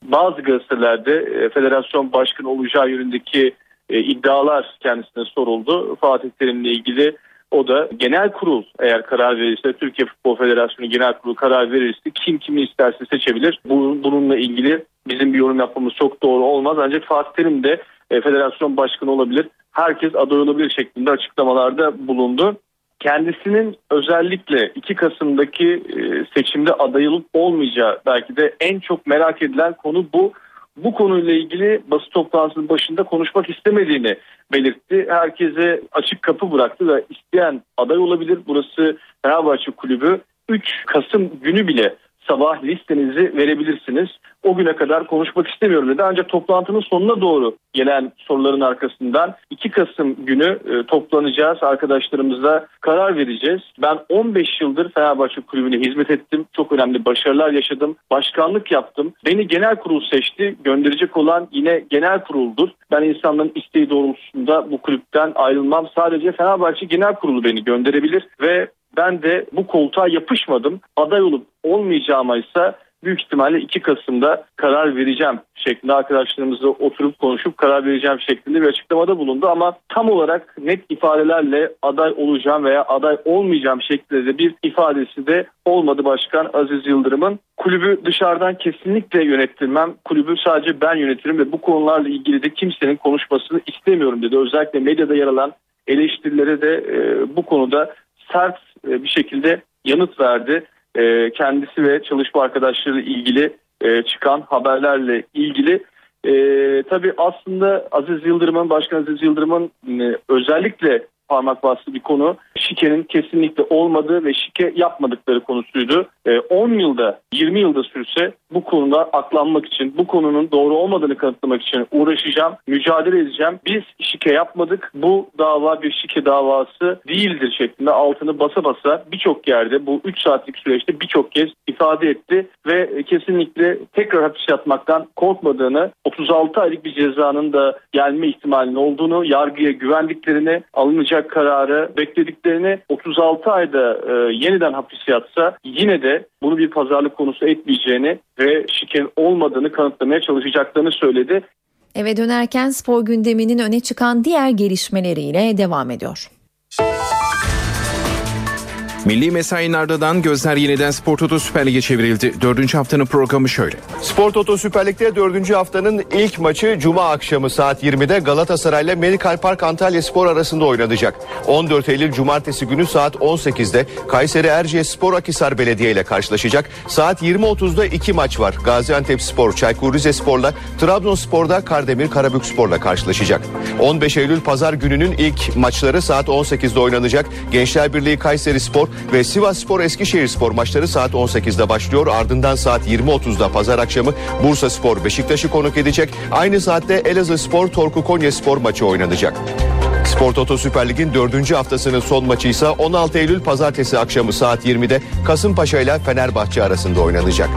Bazı gazetelerde e, federasyon başkanı olacağı yönündeki e, iddialar kendisine soruldu. Fatih Terim'le ilgili o da genel kurul eğer karar verirse Türkiye Futbol Federasyonu genel kurulu karar verirse kim kimi isterse seçebilir. Bu, bununla ilgili bizim bir yorum yapmamız çok doğru olmaz. Ancak Fatih Terim de e, federasyon başkanı olabilir. Herkes aday olabilir şeklinde açıklamalarda bulundu. Kendisinin özellikle 2 Kasım'daki e, seçimde aday olup olmayacağı belki de en çok merak edilen konu bu bu konuyla ilgili basın toplantısının başında konuşmak istemediğini belirtti. Herkese açık kapı bıraktı ve isteyen aday olabilir. Burası Fenerbahçe Kulübü 3 Kasım günü bile sabah listenizi verebilirsiniz. O güne kadar konuşmak istemiyorum dedi. Ancak toplantının sonuna doğru gelen soruların arkasından 2 Kasım günü e, toplanacağız. Arkadaşlarımızla karar vereceğiz. Ben 15 yıldır Fenerbahçe Kulübü'ne hizmet ettim. Çok önemli başarılar yaşadım. Başkanlık yaptım. Beni genel kurul seçti. Gönderecek olan yine genel kuruldur. Ben insanların isteği doğrultusunda bu kulüpten ayrılmam. Sadece Fenerbahçe Genel Kurulu beni gönderebilir ve ben de bu koltuğa yapışmadım. Aday olup olmayacağıma ise büyük ihtimalle 2 Kasım'da karar vereceğim şeklinde arkadaşlarımızla oturup konuşup karar vereceğim şeklinde bir açıklamada bulundu ama tam olarak net ifadelerle aday olacağım veya aday olmayacağım şeklinde de bir ifadesi de olmadı Başkan Aziz Yıldırım'ın. Kulübü dışarıdan kesinlikle yönettirmem. Kulübü sadece ben yönetirim ve bu konularla ilgili de kimsenin konuşmasını istemiyorum dedi. Özellikle medyada yer alan eleştirilere de e, bu konuda sert e, bir şekilde yanıt verdi. E, kendisi ve çalışma arkadaşları ilgili e, çıkan haberlerle ilgili e, tabii aslında Aziz Yıldırım'ın, Başkan Aziz Yıldırım'ın e, özellikle parmak bastığı bir konu şikenin kesinlikle olmadığı ve şike yapmadıkları konusuydu. 10 ee, yılda 20 yılda sürse bu konuda aklanmak için bu konunun doğru olmadığını kanıtlamak için uğraşacağım, mücadele edeceğim. Biz şike yapmadık. Bu dava bir şike davası değildir şeklinde altını basa basa birçok yerde bu 3 saatlik süreçte birçok kez ifade etti ve kesinlikle tekrar hapis yatmaktan korkmadığını, 36 aylık bir cezanın da gelme ihtimalinin olduğunu, yargıya güvendiklerini, alınacak kararı beklediklerini 36 ayda e, yeniden hapis yatsa yine de bunu bir pazarlık konusu etmeyeceğini ve şikenin olmadığını kanıtlamaya çalışacaklarını söyledi. Eve dönerken spor gündeminin öne çıkan diğer gelişmeleriyle devam ediyor. Milli mesainin ardından gözler yeniden Spor Toto Süper Lig'e çevrildi. Dördüncü haftanın programı şöyle. Spor Toto Süper Lig'de dördüncü haftanın ilk maçı Cuma akşamı saat 20'de Galatasaray ile Medikal Park Antalya Spor arasında oynanacak. 14 Eylül Cumartesi günü saat 18'de Kayseri Erciyes Spor Akisar Belediye ile karşılaşacak. Saat 20.30'da iki maç var. Gaziantep Spor Çaykur Rizespor'la Trabzonspor'da Kardemir Karabük Spor'la karşılaşacak. 15 Eylül Pazar gününün ilk maçları saat 18'de oynanacak. Gençler Birliği Kayseri Spor ve Sivas Spor Eskişehir Spor maçları saat 18'de başlıyor. Ardından saat 20.30'da pazar akşamı Bursa Spor Beşiktaş'ı konuk edecek. Aynı saatte Elazığ Spor Torku Konya Spor maçı oynanacak. Spor Toto Süper Lig'in dördüncü haftasının son maçı ise 16 Eylül pazartesi akşamı saat 20'de Kasımpaşa ile Fenerbahçe arasında oynanacak.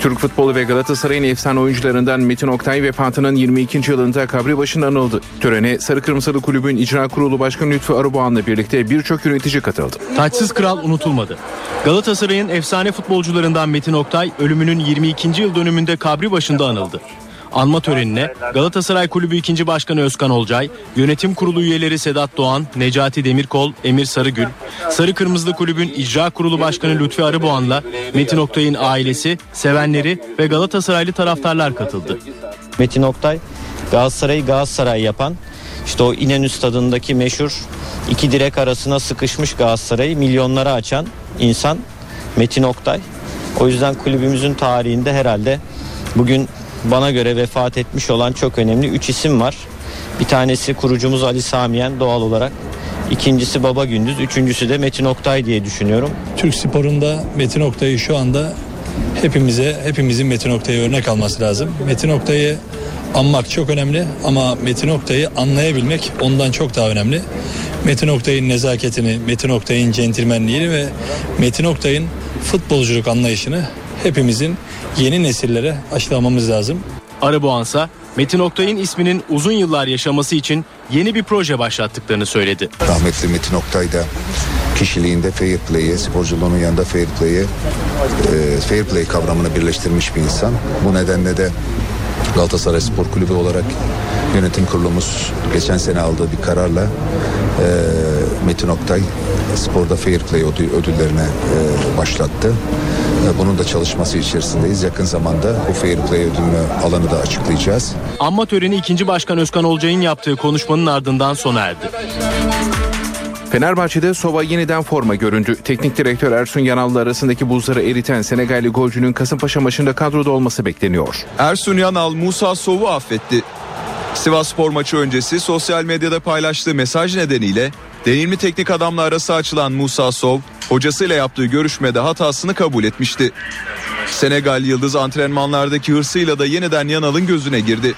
Türk futbolu ve Galatasaray'ın efsane oyuncularından Metin Oktay vefatının 22. yılında kabri başında anıldı. Törene Sarı Kırmızılı Kulübün İcra Kurulu Başkanı Lütfü Arıboğan'la birlikte birçok yönetici katıldı. Taçsız kral unutulmadı. Galatasaray'ın efsane futbolcularından Metin Oktay ölümünün 22. yıl dönümünde kabri başında anıldı. Anma törenine Galatasaray Kulübü 2. Başkanı Özkan Olcay, Yönetim Kurulu üyeleri Sedat Doğan, Necati Demirkol, Emir Sarıgül, Sarı Kırmızılı Kulübün İcra Kurulu Başkanı Lütfi Arıboğan'la Metin Oktay'ın ailesi, sevenleri ve Galatasaraylı taraftarlar katıldı. Metin Oktay Galatasaray'ı Galatasaray yapan işte o İnönü stadındaki meşhur iki direk arasına sıkışmış Galatasaray'ı milyonlara açan insan Metin Oktay. O yüzden kulübümüzün tarihinde herhalde bugün bana göre vefat etmiş olan çok önemli 3 isim var. Bir tanesi kurucumuz Ali Samiyen doğal olarak. İkincisi Baba Gündüz, üçüncüsü de Metin Oktay diye düşünüyorum. Türk sporunda Metin Oktay'ı şu anda hepimize, hepimizin Metin Oktay'a örnek alması lazım. Metin Oktay'ı anmak çok önemli ama Metin Oktay'ı anlayabilmek ondan çok daha önemli. Metin Oktay'ın nezaketini, Metin Oktay'ın centilmenliğini ve Metin Oktay'ın futbolculuk anlayışını hepimizin yeni nesillere aşılamamız lazım. Arıboğansa Metin Oktay'ın isminin uzun yıllar yaşaması için yeni bir proje başlattıklarını söyledi. Rahmetli Metin Oktay da kişiliğinde fair play'i, sporculuğunun yanında fair play'i, e, fair play kavramını birleştirmiş bir insan. Bu nedenle de Galatasaray Spor Kulübü olarak yönetim kurulumuz geçen sene aldığı bir kararla e, Metin Oktay sporda fair play ödü- ödüllerine e, başlattı. E, bunun da çalışması içerisindeyiz. Yakın zamanda bu fair play ödülünü alanı da açıklayacağız. Anma töreni 2. Başkan Özkan Olcay'ın yaptığı konuşmanın ardından sona erdi. Fenerbahçe'de Sova yeniden forma göründü. Teknik direktör Ersun Yanal'la arasındaki buzları eriten Senegalli golcünün Kasımpaşa maçında kadroda olması bekleniyor. Ersun Yanal Musa Sov'u affetti. Sivas Spor maçı öncesi sosyal medyada paylaştığı mesaj nedeniyle deneyimli teknik adamla arası açılan Musa Sov, hocasıyla yaptığı görüşmede hatasını kabul etmişti. Senegal Yıldız antrenmanlardaki hırsıyla da yeniden Yanal'ın gözüne girdi.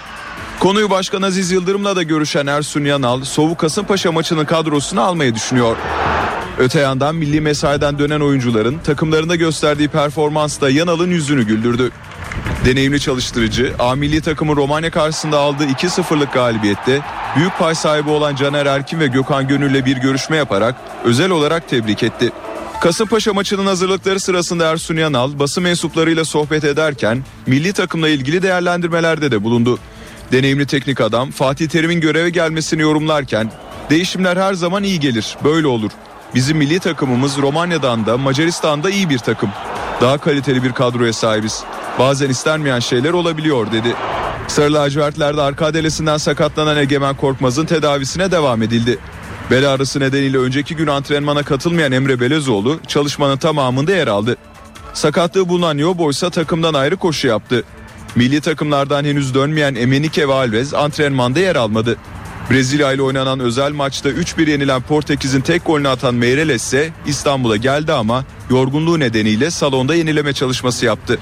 Konuyu Başkan Aziz Yıldırım'la da görüşen Ersun Yanal, Sov'u Kasımpaşa maçının kadrosuna almayı düşünüyor. Öte yandan milli mesaiden dönen oyuncuların takımlarında gösterdiği performans da Yanal'ın yüzünü güldürdü. Deneyimli çalıştırıcı A milli takımın Romanya karşısında aldığı 2-0'lık galibiyette büyük pay sahibi olan Caner Erkin ve Gökhan Gönül'le bir görüşme yaparak özel olarak tebrik etti. Kasımpaşa maçının hazırlıkları sırasında Ersun Yanal basın mensuplarıyla sohbet ederken milli takımla ilgili değerlendirmelerde de bulundu. Deneyimli teknik adam Fatih Terim'in göreve gelmesini yorumlarken değişimler her zaman iyi gelir, böyle olur. Bizim milli takımımız Romanya'dan da Macaristan'da iyi bir takım. Daha kaliteli bir kadroya sahibiz. Bazen istenmeyen şeyler olabiliyor dedi. Sarı lacivertlerde arka adelesinden sakatlanan Egemen Korkmaz'ın tedavisine devam edildi. Bel ağrısı nedeniyle önceki gün antrenmana katılmayan Emre Belezoğlu çalışmanın tamamında yer aldı. Sakatlığı bulunan Yobo ise takımdan ayrı koşu yaptı. Milli takımlardan henüz dönmeyen Emenike ve Alves antrenmanda yer almadı. Brezilya ile oynanan özel maçta 3-1 yenilen Portekiz'in tek golünü atan Meireles ise İstanbul'a geldi ama yorgunluğu nedeniyle salonda yenileme çalışması yaptı.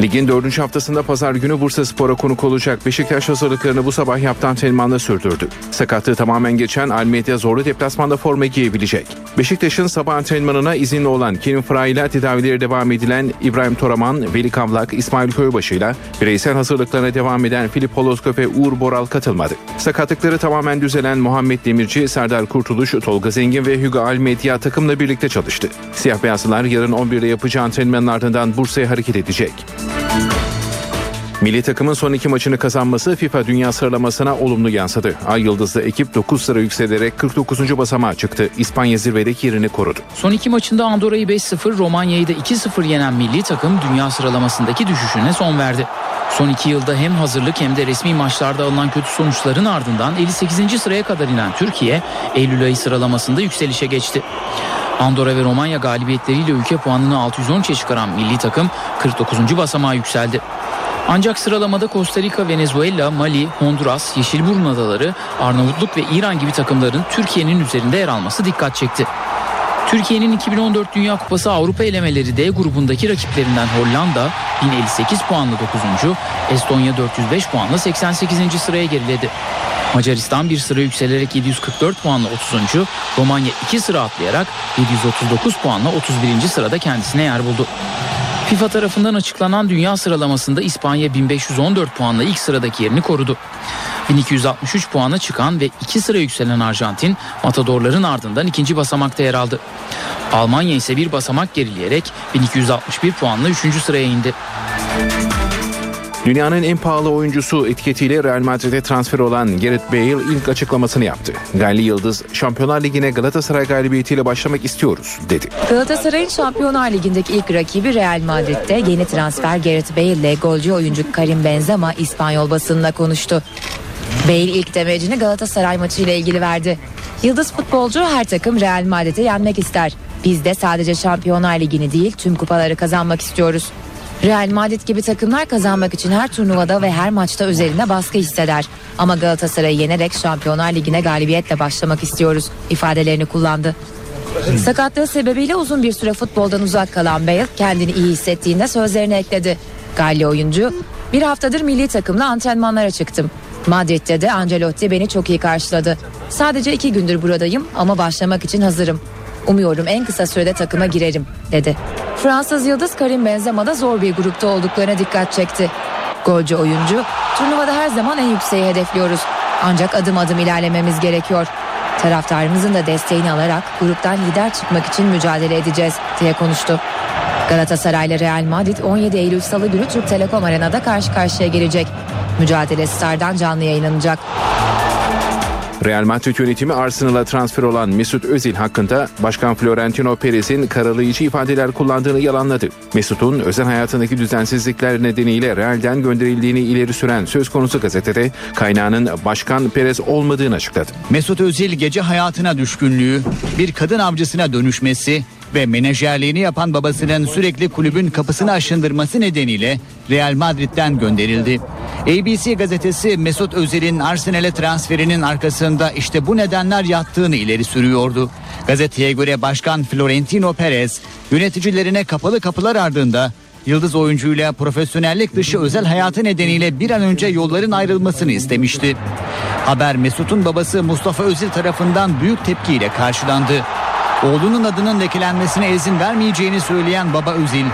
Ligin dördüncü haftasında pazar günü Bursa Spor'a konuk olacak Beşiktaş hazırlıklarını bu sabah yaptığı antrenmanla sürdürdü. Sakatlığı tamamen geçen Almeida zorlu deplasmanda forma giyebilecek. Beşiktaş'ın sabah antrenmanına izinli olan Kerim Fıra ile tedavileri devam edilen İbrahim Toraman, Veli Kavlak, İsmail Köybaşı ile bireysel hazırlıklarına devam eden Filip Holoskop ve Uğur Boral katılmadı. Sakatlıkları tamamen düzelen Muhammed Demirci, Serdar Kurtuluş, Tolga Zengin ve Hugo Almeida takımla birlikte çalıştı. Siyah beyazlılar yarın 11'de yapacağı antrenmanın ardından Bursa'ya hareket edecek. Milli takımın son iki maçını kazanması FIFA Dünya sıralamasına olumlu yansıdı. Ay Yıldızlı ekip 9 sıra yükselerek 49. basamağa çıktı. İspanya zirvedeki yerini korudu. Son iki maçında Andorra'yı 5-0, Romanya'yı da 2-0 yenen milli takım dünya sıralamasındaki düşüşüne son verdi. Son iki yılda hem hazırlık hem de resmi maçlarda alınan kötü sonuçların ardından 58. sıraya kadar inen Türkiye, Eylül ayı sıralamasında yükselişe geçti. Andorra ve Romanya galibiyetleriyle ülke puanını 613'e çıkaran milli takım 49. basamağa yükseldi. Ancak sıralamada Costa Rica, Venezuela, Mali, Honduras, Yeşilburun Adaları, Arnavutluk ve İran gibi takımların Türkiye'nin üzerinde yer alması dikkat çekti. Türkiye'nin 2014 Dünya Kupası Avrupa elemeleri D grubundaki rakiplerinden Hollanda 1058 puanla 9. Estonya 405 puanla 88. sıraya geriledi. Macaristan bir sıra yükselerek 744 puanla 30. Romanya 2 sıra atlayarak 739 puanla 31. sırada kendisine yer buldu. FIFA tarafından açıklanan dünya sıralamasında İspanya 1514 puanla ilk sıradaki yerini korudu. 1263 puana çıkan ve 2 sıra yükselen Arjantin Matadorların ardından ikinci basamakta yer aldı. Almanya ise bir basamak gerileyerek 1261 puanla 3. sıraya indi. Dünyanın en pahalı oyuncusu etiketiyle Real Madrid'e transfer olan Gareth Bale ilk açıklamasını yaptı. Galli Yıldız, Şampiyonlar Ligi'ne Galatasaray galibiyetiyle başlamak istiyoruz dedi. Galatasaray'ın Şampiyonlar Ligi'ndeki ilk rakibi Real Madrid'de yeni transfer Gareth Bale ile golcü oyuncu Karim Benzema İspanyol basınına konuştu. Bale ilk demecini Galatasaray maçıyla ilgili verdi. Yıldız futbolcu her takım Real Madrid'i yenmek ister. Biz de sadece Şampiyonlar Ligi'ni değil tüm kupaları kazanmak istiyoruz. Real Madrid gibi takımlar kazanmak için her turnuvada ve her maçta üzerine baskı hisseder. Ama Galatasaray'ı yenerek Şampiyonlar Ligi'ne galibiyetle başlamak istiyoruz ifadelerini kullandı. Sakatlığı sebebiyle uzun bir süre futboldan uzak kalan Bale kendini iyi hissettiğinde sözlerini ekledi. Galli oyuncu bir haftadır milli takımla antrenmanlara çıktım. Madrid'de de Ancelotti beni çok iyi karşıladı. Sadece iki gündür buradayım ama başlamak için hazırım. Umuyorum en kısa sürede takıma girerim dedi. Fransız yıldız Karim Benzema da zor bir grupta olduklarına dikkat çekti. Golcü oyuncu turnuvada her zaman en yükseği hedefliyoruz. Ancak adım adım ilerlememiz gerekiyor. Taraftarımızın da desteğini alarak gruptan lider çıkmak için mücadele edeceğiz diye konuştu. Galatasaray ile Real Madrid 17 Eylül Salı günü Türk Telekom Arena'da karşı karşıya gelecek. Mücadele Star'dan canlı yayınlanacak. Real Madrid yönetimi Arsenal'a transfer olan Mesut Özil hakkında Başkan Florentino Perez'in karalayıcı ifadeler kullandığını yalanladı. Mesut'un özel hayatındaki düzensizlikler nedeniyle Real'den gönderildiğini ileri süren söz konusu gazetede kaynağının Başkan Perez olmadığını açıkladı. Mesut Özil gece hayatına düşkünlüğü, bir kadın avcısına dönüşmesi ve menajerliğini yapan babasının sürekli kulübün kapısını aşındırması nedeniyle Real Madrid'den gönderildi. ABC gazetesi Mesut Özil'in Arsenal'e transferinin arkasında işte bu nedenler yattığını ileri sürüyordu. Gazeteye göre Başkan Florentino Perez yöneticilerine kapalı kapılar ardında Yıldız oyuncuyla profesyonellik dışı özel hayatı nedeniyle bir an önce yolların ayrılmasını istemişti. Haber Mesut'un babası Mustafa Özil tarafından büyük tepkiyle karşılandı. Oğlunun adının lekelenmesine izin vermeyeceğini söyleyen baba Özil,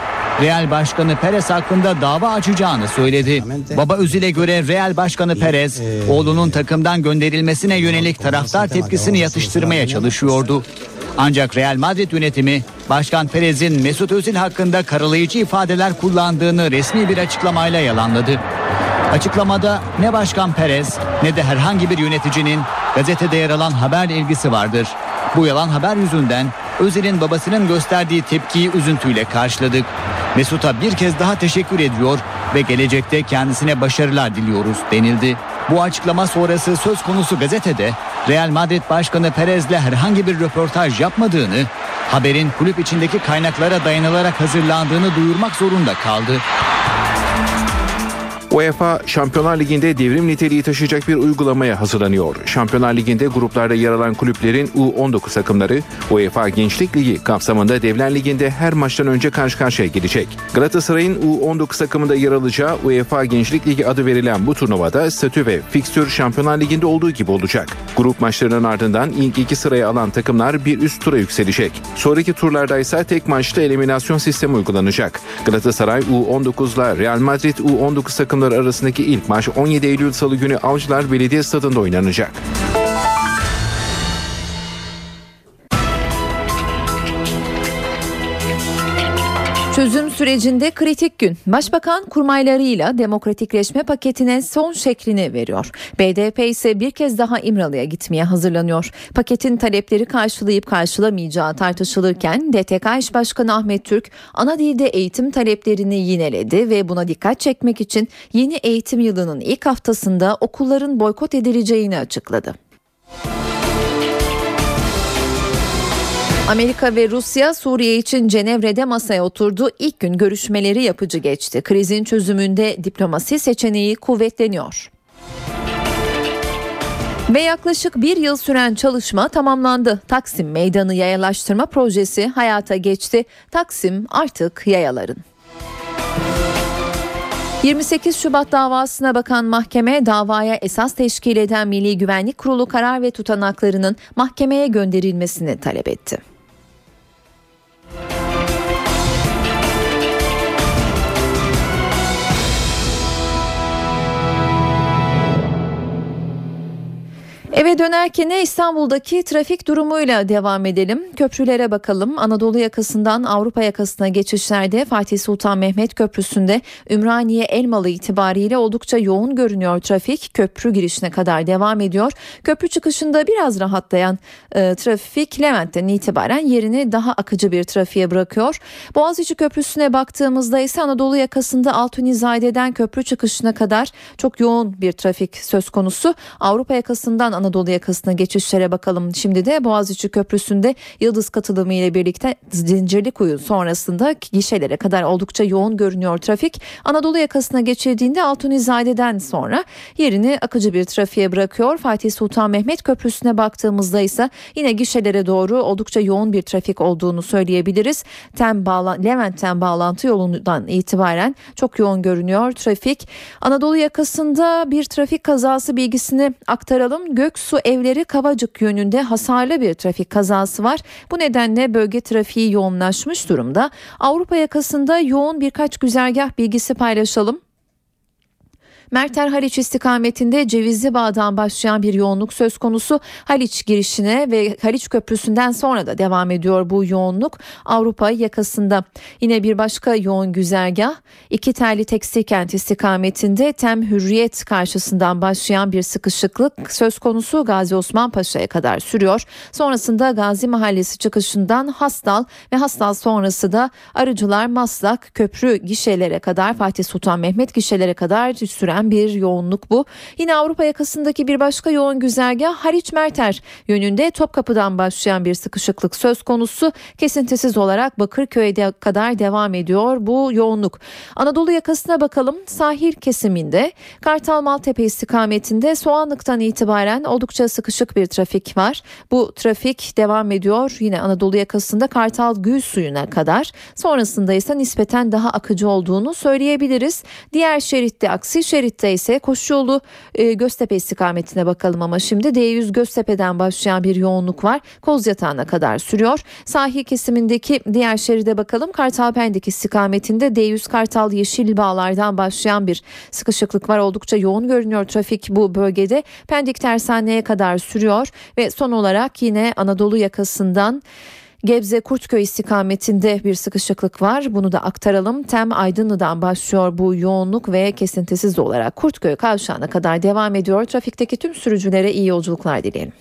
Real Başkanı Perez hakkında dava açacağını söyledi. Baba Özil'e göre Real Başkanı Perez, oğlunun takımdan gönderilmesine yönelik taraftar tepkisini yatıştırmaya çalışıyordu. Ancak Real Madrid yönetimi Başkan Perez'in Mesut Özil hakkında karalayıcı ifadeler kullandığını resmi bir açıklamayla yalanladı. Açıklamada ne Başkan Perez ne de herhangi bir yöneticinin gazetede yer alan haberle ilgisi vardır. Bu yalan haber yüzünden Özil'in babasının gösterdiği tepkiyi üzüntüyle karşıladık. Mesut'a bir kez daha teşekkür ediyor ve gelecekte kendisine başarılar diliyoruz denildi. Bu açıklama sonrası söz konusu gazetede Real Madrid Başkanı Perez'le herhangi bir röportaj yapmadığını, haberin kulüp içindeki kaynaklara dayanılarak hazırlandığını duyurmak zorunda kaldı. UEFA Şampiyonlar Ligi'nde devrim niteliği taşıyacak bir uygulamaya hazırlanıyor. Şampiyonlar Ligi'nde gruplarda yer alan kulüplerin U19 takımları UEFA Gençlik Ligi kapsamında Devler Ligi'nde her maçtan önce karşı karşıya gelecek. Galatasaray'ın U19 takımında yer alacağı UEFA Gençlik Ligi adı verilen bu turnuvada statü ve fikstür Şampiyonlar Ligi'nde olduğu gibi olacak. Grup maçlarının ardından ilk iki sıraya alan takımlar bir üst tura yükselecek. Sonraki turlarda ise tek maçta eliminasyon sistemi uygulanacak. Galatasaray U19'la Real Madrid U19 takımları arasındaki ilk maç 17 Eylül Salı günü Avcılar Belediye Stadı'nda oynanacak. Sürecinde kritik gün. Başbakan kurmaylarıyla demokratikleşme paketine son şeklini veriyor. BDP ise bir kez daha İmralı'ya gitmeye hazırlanıyor. Paketin talepleri karşılayıp karşılamayacağı tartışılırken DTK İş Başkanı Ahmet Türk ana dilde eğitim taleplerini yineledi ve buna dikkat çekmek için yeni eğitim yılının ilk haftasında okulların boykot edileceğini açıkladı. Amerika ve Rusya Suriye için Cenevre'de masaya oturdu. İlk gün görüşmeleri yapıcı geçti. Krizin çözümünde diplomasi seçeneği kuvvetleniyor. Ve yaklaşık bir yıl süren çalışma tamamlandı. Taksim Meydanı Yayalaştırma Projesi hayata geçti. Taksim artık yayaların. 28 Şubat davasına bakan mahkeme davaya esas teşkil eden Milli Güvenlik Kurulu karar ve tutanaklarının mahkemeye gönderilmesini talep etti. Eve dönerken İstanbul'daki trafik durumuyla devam edelim. Köprülere bakalım. Anadolu yakasından Avrupa yakasına geçişlerde Fatih Sultan Mehmet Köprüsü'nde Ümraniye Elmalı itibariyle oldukça yoğun görünüyor trafik. Köprü girişine kadar devam ediyor. Köprü çıkışında biraz rahatlayan e, trafik Levent'ten itibaren yerini daha akıcı bir trafiğe bırakıyor. Boğaziçi Köprüsü'ne baktığımızda ise Anadolu yakasında Altunizade'den köprü çıkışına kadar çok yoğun bir trafik söz konusu. Avrupa yakasından Anadolu yakasına geçişlere bakalım. Şimdi de Boğaziçi Köprüsü'nde Yıldız katılımı ile birlikte Zincirlikuyu sonrasında gişelere kadar oldukça yoğun görünüyor trafik. Anadolu yakasına geçildiğinde Altunizade'den sonra yerini akıcı bir trafiğe bırakıyor. Fatih Sultan Mehmet Köprüsü'ne baktığımızda ise yine gişelere doğru oldukça yoğun bir trafik olduğunu söyleyebiliriz. Tem bağla Levent'ten bağlantı yolundan itibaren çok yoğun görünüyor trafik. Anadolu yakasında bir trafik kazası bilgisini aktaralım. Göksu Evleri Kavacık yönünde hasarlı bir trafik kazası var. Bu nedenle bölge trafiği yoğunlaşmış durumda. Avrupa yakasında yoğun birkaç güzergah bilgisi paylaşalım. Merter Haliç istikametinde Cevizli Bağ'dan başlayan bir yoğunluk söz konusu. Haliç girişine ve Haliç Köprüsü'nden sonra da devam ediyor bu yoğunluk Avrupa yakasında. Yine bir başka yoğun güzergah iki terli tekstil kent istikametinde Tem Hürriyet karşısından başlayan bir sıkışıklık söz konusu Gazi Osman Paşa'ya kadar sürüyor. Sonrasında Gazi Mahallesi çıkışından Hastal ve Hastal sonrası da Arıcılar Maslak köprü gişelere kadar Fatih Sultan Mehmet gişelere kadar süren bir yoğunluk bu. Yine Avrupa yakasındaki bir başka yoğun güzergah Haliç Merter yönünde Topkapı'dan başlayan bir sıkışıklık söz konusu. Kesintisiz olarak Bakırköy'e kadar devam ediyor bu yoğunluk. Anadolu yakasına bakalım. Sahil kesiminde Kartal Maltepe istikametinde Soğanlık'tan itibaren oldukça sıkışık bir trafik var. Bu trafik devam ediyor. Yine Anadolu yakasında Kartal Gül suyuna kadar. Sonrasında ise nispeten daha akıcı olduğunu söyleyebiliriz. Diğer şeritte aksi şerit şeritte ise koşu yolu e, Göztepe istikametine bakalım ama şimdi D100 Göztepe'den başlayan bir yoğunluk var. Kozyatağı'na kadar sürüyor. Sahil kesimindeki diğer şeride bakalım. Kartal Pendik istikametinde D100 Kartal Yeşil Bağlar'dan başlayan bir sıkışıklık var. Oldukça yoğun görünüyor trafik bu bölgede. Pendik Tersane'ye kadar sürüyor ve son olarak yine Anadolu yakasından Gebze Kurtköy istikametinde bir sıkışıklık var. Bunu da aktaralım. Tem Aydınlı'dan başlıyor bu yoğunluk ve kesintisiz olarak Kurtköy kavşağına kadar devam ediyor. Trafikteki tüm sürücülere iyi yolculuklar dileyelim.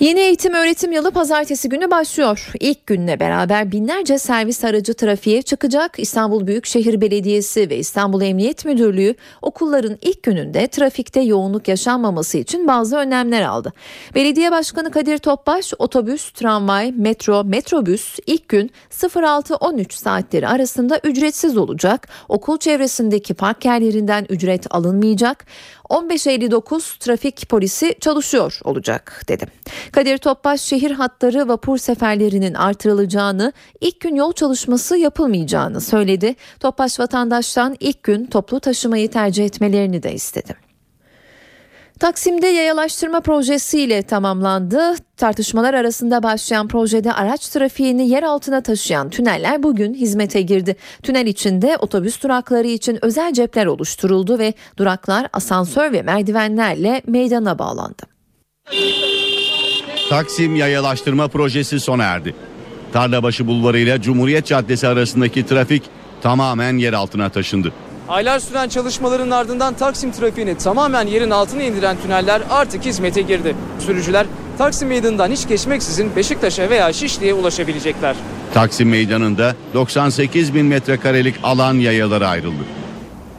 Yeni eğitim öğretim yılı pazartesi günü başlıyor. İlk günle beraber binlerce servis aracı trafiğe çıkacak. İstanbul Büyükşehir Belediyesi ve İstanbul Emniyet Müdürlüğü okulların ilk gününde trafikte yoğunluk yaşanmaması için bazı önlemler aldı. Belediye Başkanı Kadir Topbaş otobüs, tramvay, metro, metrobüs ilk gün 06-13 saatleri arasında ücretsiz olacak. Okul çevresindeki park yerlerinden ücret alınmayacak. 15.59 trafik polisi çalışıyor olacak dedi. Kadir Topbaş şehir hatları vapur seferlerinin artırılacağını, ilk gün yol çalışması yapılmayacağını söyledi. Topbaş vatandaştan ilk gün toplu taşımayı tercih etmelerini de istedi. Taksim'de yayalaştırma projesiyle tamamlandı. Tartışmalar arasında başlayan projede araç trafiğini yer altına taşıyan tüneller bugün hizmete girdi. Tünel içinde otobüs durakları için özel cepler oluşturuldu ve duraklar asansör ve merdivenlerle meydana bağlandı. Taksim yayalaştırma projesi sona erdi. Tarlabaşı Bulvarı ile Cumhuriyet Caddesi arasındaki trafik tamamen yer altına taşındı. Aylar süren çalışmaların ardından Taksim trafiğini tamamen yerin altına indiren tüneller artık hizmete girdi. Sürücüler Taksim Meydanı'ndan hiç geçmeksizin Beşiktaş'a veya Şişli'ye ulaşabilecekler. Taksim Meydanı'nda 98 bin metrekarelik alan yayalara ayrıldı.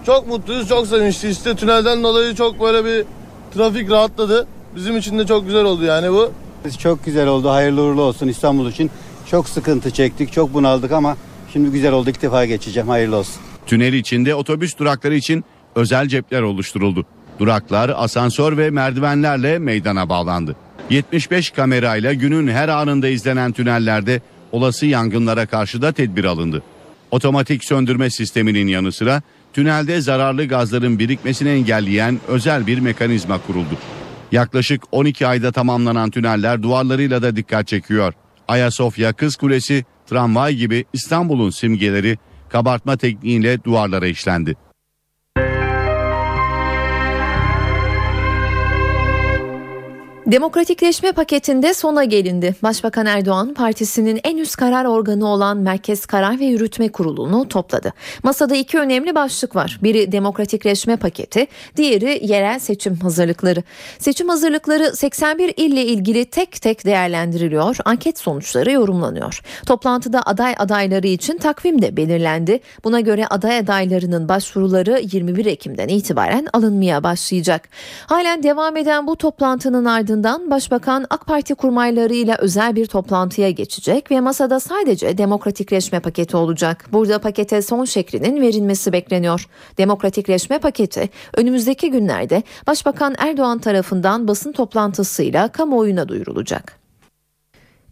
Çok mutluyuz, çok sevinçli. İşte tünelden dolayı çok böyle bir trafik rahatladı. Bizim için de çok güzel oldu yani bu. Çok güzel oldu, hayırlı uğurlu olsun İstanbul için. Çok sıkıntı çektik, çok bunaldık ama şimdi güzel oldu. İlk defa geçeceğim, hayırlı olsun. Tünel içinde otobüs durakları için özel cepler oluşturuldu. Duraklar asansör ve merdivenlerle meydana bağlandı. 75 kamerayla günün her anında izlenen tünellerde olası yangınlara karşı da tedbir alındı. Otomatik söndürme sisteminin yanı sıra tünelde zararlı gazların birikmesini engelleyen özel bir mekanizma kuruldu. Yaklaşık 12 ayda tamamlanan tüneller duvarlarıyla da dikkat çekiyor. Ayasofya, Kız Kulesi, tramvay gibi İstanbul'un simgeleri kabartma tekniğiyle duvarlara işlendi. Demokratikleşme paketinde sona gelindi. Başbakan Erdoğan partisinin en üst karar organı olan Merkez Karar ve Yürütme Kurulu'nu topladı. Masada iki önemli başlık var. Biri demokratikleşme paketi, diğeri yerel seçim hazırlıkları. Seçim hazırlıkları 81 ille ilgili tek tek değerlendiriliyor, anket sonuçları yorumlanıyor. Toplantıda aday adayları için takvim de belirlendi. Buna göre aday adaylarının başvuruları 21 Ekim'den itibaren alınmaya başlayacak. Halen devam eden bu toplantının ardından ardından Başbakan AK Parti kurmaylarıyla özel bir toplantıya geçecek ve masada sadece demokratikleşme paketi olacak. Burada pakete son şeklinin verilmesi bekleniyor. Demokratikleşme paketi önümüzdeki günlerde Başbakan Erdoğan tarafından basın toplantısıyla kamuoyuna duyurulacak.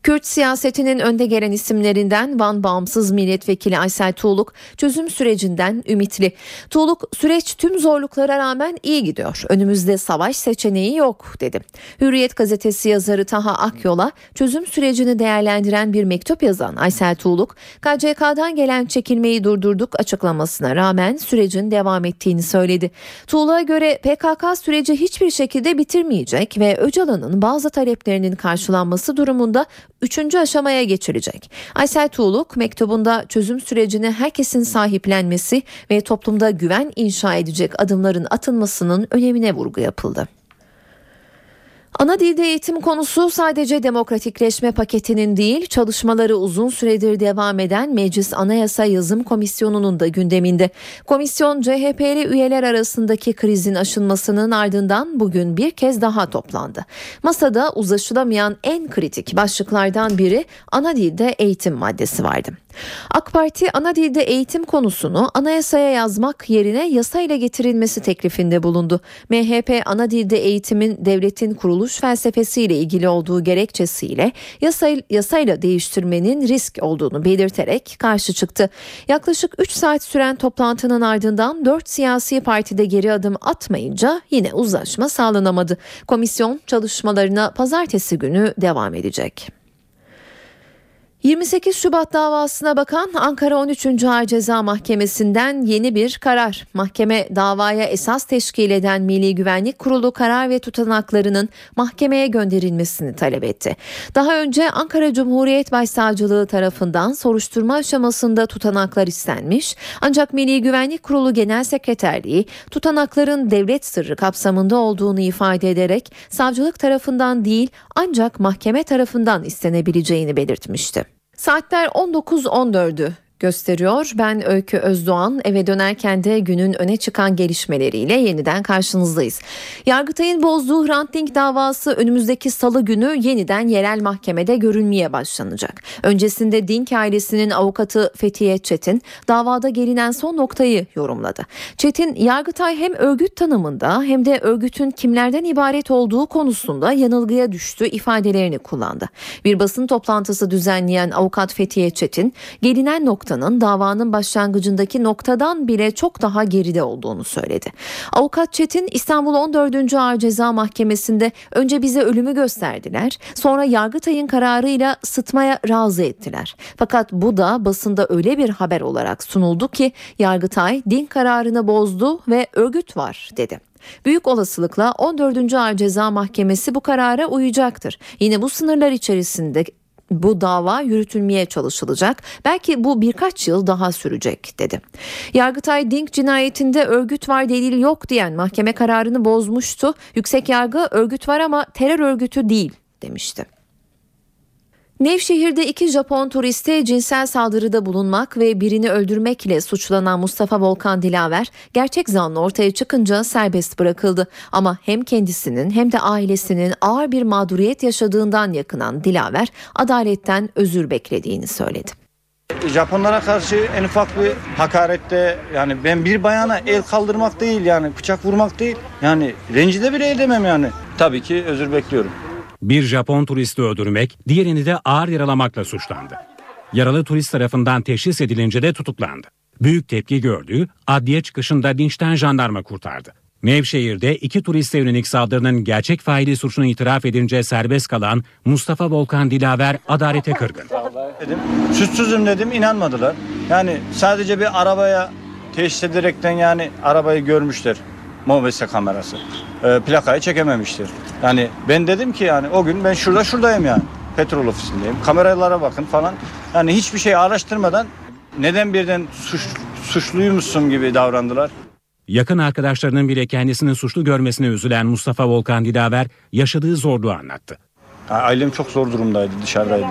Kürt siyasetinin önde gelen isimlerinden Van Bağımsız Milletvekili Aysel Tuğluk çözüm sürecinden ümitli. Tuğluk süreç tüm zorluklara rağmen iyi gidiyor. Önümüzde savaş seçeneği yok dedi. Hürriyet gazetesi yazarı Taha Akyol'a çözüm sürecini değerlendiren bir mektup yazan Aysel Tuğluk, KCK'dan gelen çekilmeyi durdurduk açıklamasına rağmen sürecin devam ettiğini söyledi. Tuğluk'a göre PKK süreci hiçbir şekilde bitirmeyecek ve Öcalan'ın bazı taleplerinin karşılanması durumunda üçüncü aşamaya geçilecek. Aysel Tuğluk mektubunda çözüm sürecini herkesin sahiplenmesi ve toplumda güven inşa edecek adımların atılmasının önemine vurgu yapıldı. Ana dilde eğitim konusu sadece demokratikleşme paketinin değil, çalışmaları uzun süredir devam eden Meclis Anayasa Yazım Komisyonu'nun da gündeminde. Komisyon CHP'li üyeler arasındaki krizin aşılmasının ardından bugün bir kez daha toplandı. Masada uzlaşılamayan en kritik başlıklardan biri ana dilde eğitim maddesi vardı. AK Parti ana dilde eğitim konusunu anayasaya yazmak yerine yasayla getirilmesi teklifinde bulundu. MHP ana dilde eğitimin devletin kuruluş felsefesiyle ilgili olduğu gerekçesiyle yasayla, yasayla değiştirmenin risk olduğunu belirterek karşı çıktı. Yaklaşık 3 saat süren toplantının ardından 4 siyasi partide geri adım atmayınca yine uzlaşma sağlanamadı. Komisyon çalışmalarına pazartesi günü devam edecek. 28 Şubat davasına bakan Ankara 13. Ağır Ceza Mahkemesi'nden yeni bir karar. Mahkeme davaya esas teşkil eden Milli Güvenlik Kurulu karar ve tutanaklarının mahkemeye gönderilmesini talep etti. Daha önce Ankara Cumhuriyet Başsavcılığı tarafından soruşturma aşamasında tutanaklar istenmiş. Ancak Milli Güvenlik Kurulu Genel Sekreterliği tutanakların devlet sırrı kapsamında olduğunu ifade ederek savcılık tarafından değil ancak mahkeme tarafından istenebileceğini belirtmişti. Saatler 19.14'ü gösteriyor. Ben Öykü Özdoğan eve dönerken de günün öne çıkan gelişmeleriyle yeniden karşınızdayız. Yargıtay'ın bozduğu Hrant Dink davası önümüzdeki salı günü yeniden yerel mahkemede görülmeye başlanacak. Öncesinde Dink ailesinin avukatı Fethiye Çetin davada gelinen son noktayı yorumladı. Çetin Yargıtay hem örgüt tanımında hem de örgütün kimlerden ibaret olduğu konusunda yanılgıya düştü ifadelerini kullandı. Bir basın toplantısı düzenleyen avukat Fethiye Çetin gelinen nokta noktanın davanın başlangıcındaki noktadan bile çok daha geride olduğunu söyledi. Avukat Çetin İstanbul 14. Ağır Ceza Mahkemesi'nde önce bize ölümü gösterdiler sonra Yargıtay'ın kararıyla sıtmaya razı ettiler. Fakat bu da basında öyle bir haber olarak sunuldu ki Yargıtay din kararını bozdu ve örgüt var dedi. Büyük olasılıkla 14. Ağır Ceza Mahkemesi bu karara uyacaktır. Yine bu sınırlar içerisinde bu dava yürütülmeye çalışılacak. Belki bu birkaç yıl daha sürecek dedi. Yargıtay Dink cinayetinde örgüt var delil yok diyen mahkeme kararını bozmuştu. Yüksek yargı örgüt var ama terör örgütü değil demişti. Nevşehir'de iki Japon turiste cinsel saldırıda bulunmak ve birini öldürmekle suçlanan Mustafa Volkan Dilaver gerçek zanlı ortaya çıkınca serbest bırakıldı. Ama hem kendisinin hem de ailesinin ağır bir mağduriyet yaşadığından yakınan Dilaver adaletten özür beklediğini söyledi. Japonlara karşı en ufak bir hakarette yani ben bir bayana el kaldırmak değil yani bıçak vurmak değil yani rencide bile edemem yani. Tabii ki özür bekliyorum. Bir Japon turisti öldürmek, diğerini de ağır yaralamakla suçlandı. Yaralı turist tarafından teşhis edilince de tutuklandı. Büyük tepki gördüğü adliye çıkışında dinçten jandarma kurtardı. Nevşehir'de iki turiste yönelik saldırının gerçek faili suçunu itiraf edince serbest kalan Mustafa Volkan Dilaver adalete kırgın. Dedim, suçsuzum dedim inanmadılar. Yani sadece bir arabaya teşhis ederekten yani arabayı görmüşler. Mobese kamerası. E, plakayı çekememiştir. Yani ben dedim ki yani o gün ben şurada şuradayım yani. Petrol ofisindeyim. Kameralara bakın falan. Yani hiçbir şey araştırmadan neden birden suç, suçluymuşsun gibi davrandılar. Yakın arkadaşlarının bile kendisini suçlu görmesine üzülen Mustafa Volkan Didaver yaşadığı zorluğu anlattı. Ailem çok zor durumdaydı, dışarıdaydı.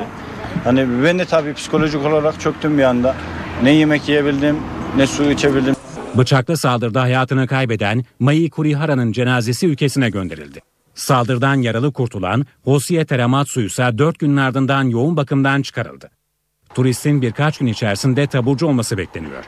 Hani ben de tabii psikolojik olarak çöktüm bir anda. Ne yemek yiyebildim, ne su içebildim. Bıçaklı saldırıda hayatını kaybeden Mai Kurihara'nın cenazesi ülkesine gönderildi. Saldırıdan yaralı kurtulan Hosiye Teramatsu ise 4 günün ardından yoğun bakımdan çıkarıldı. Turistin birkaç gün içerisinde taburcu olması bekleniyor.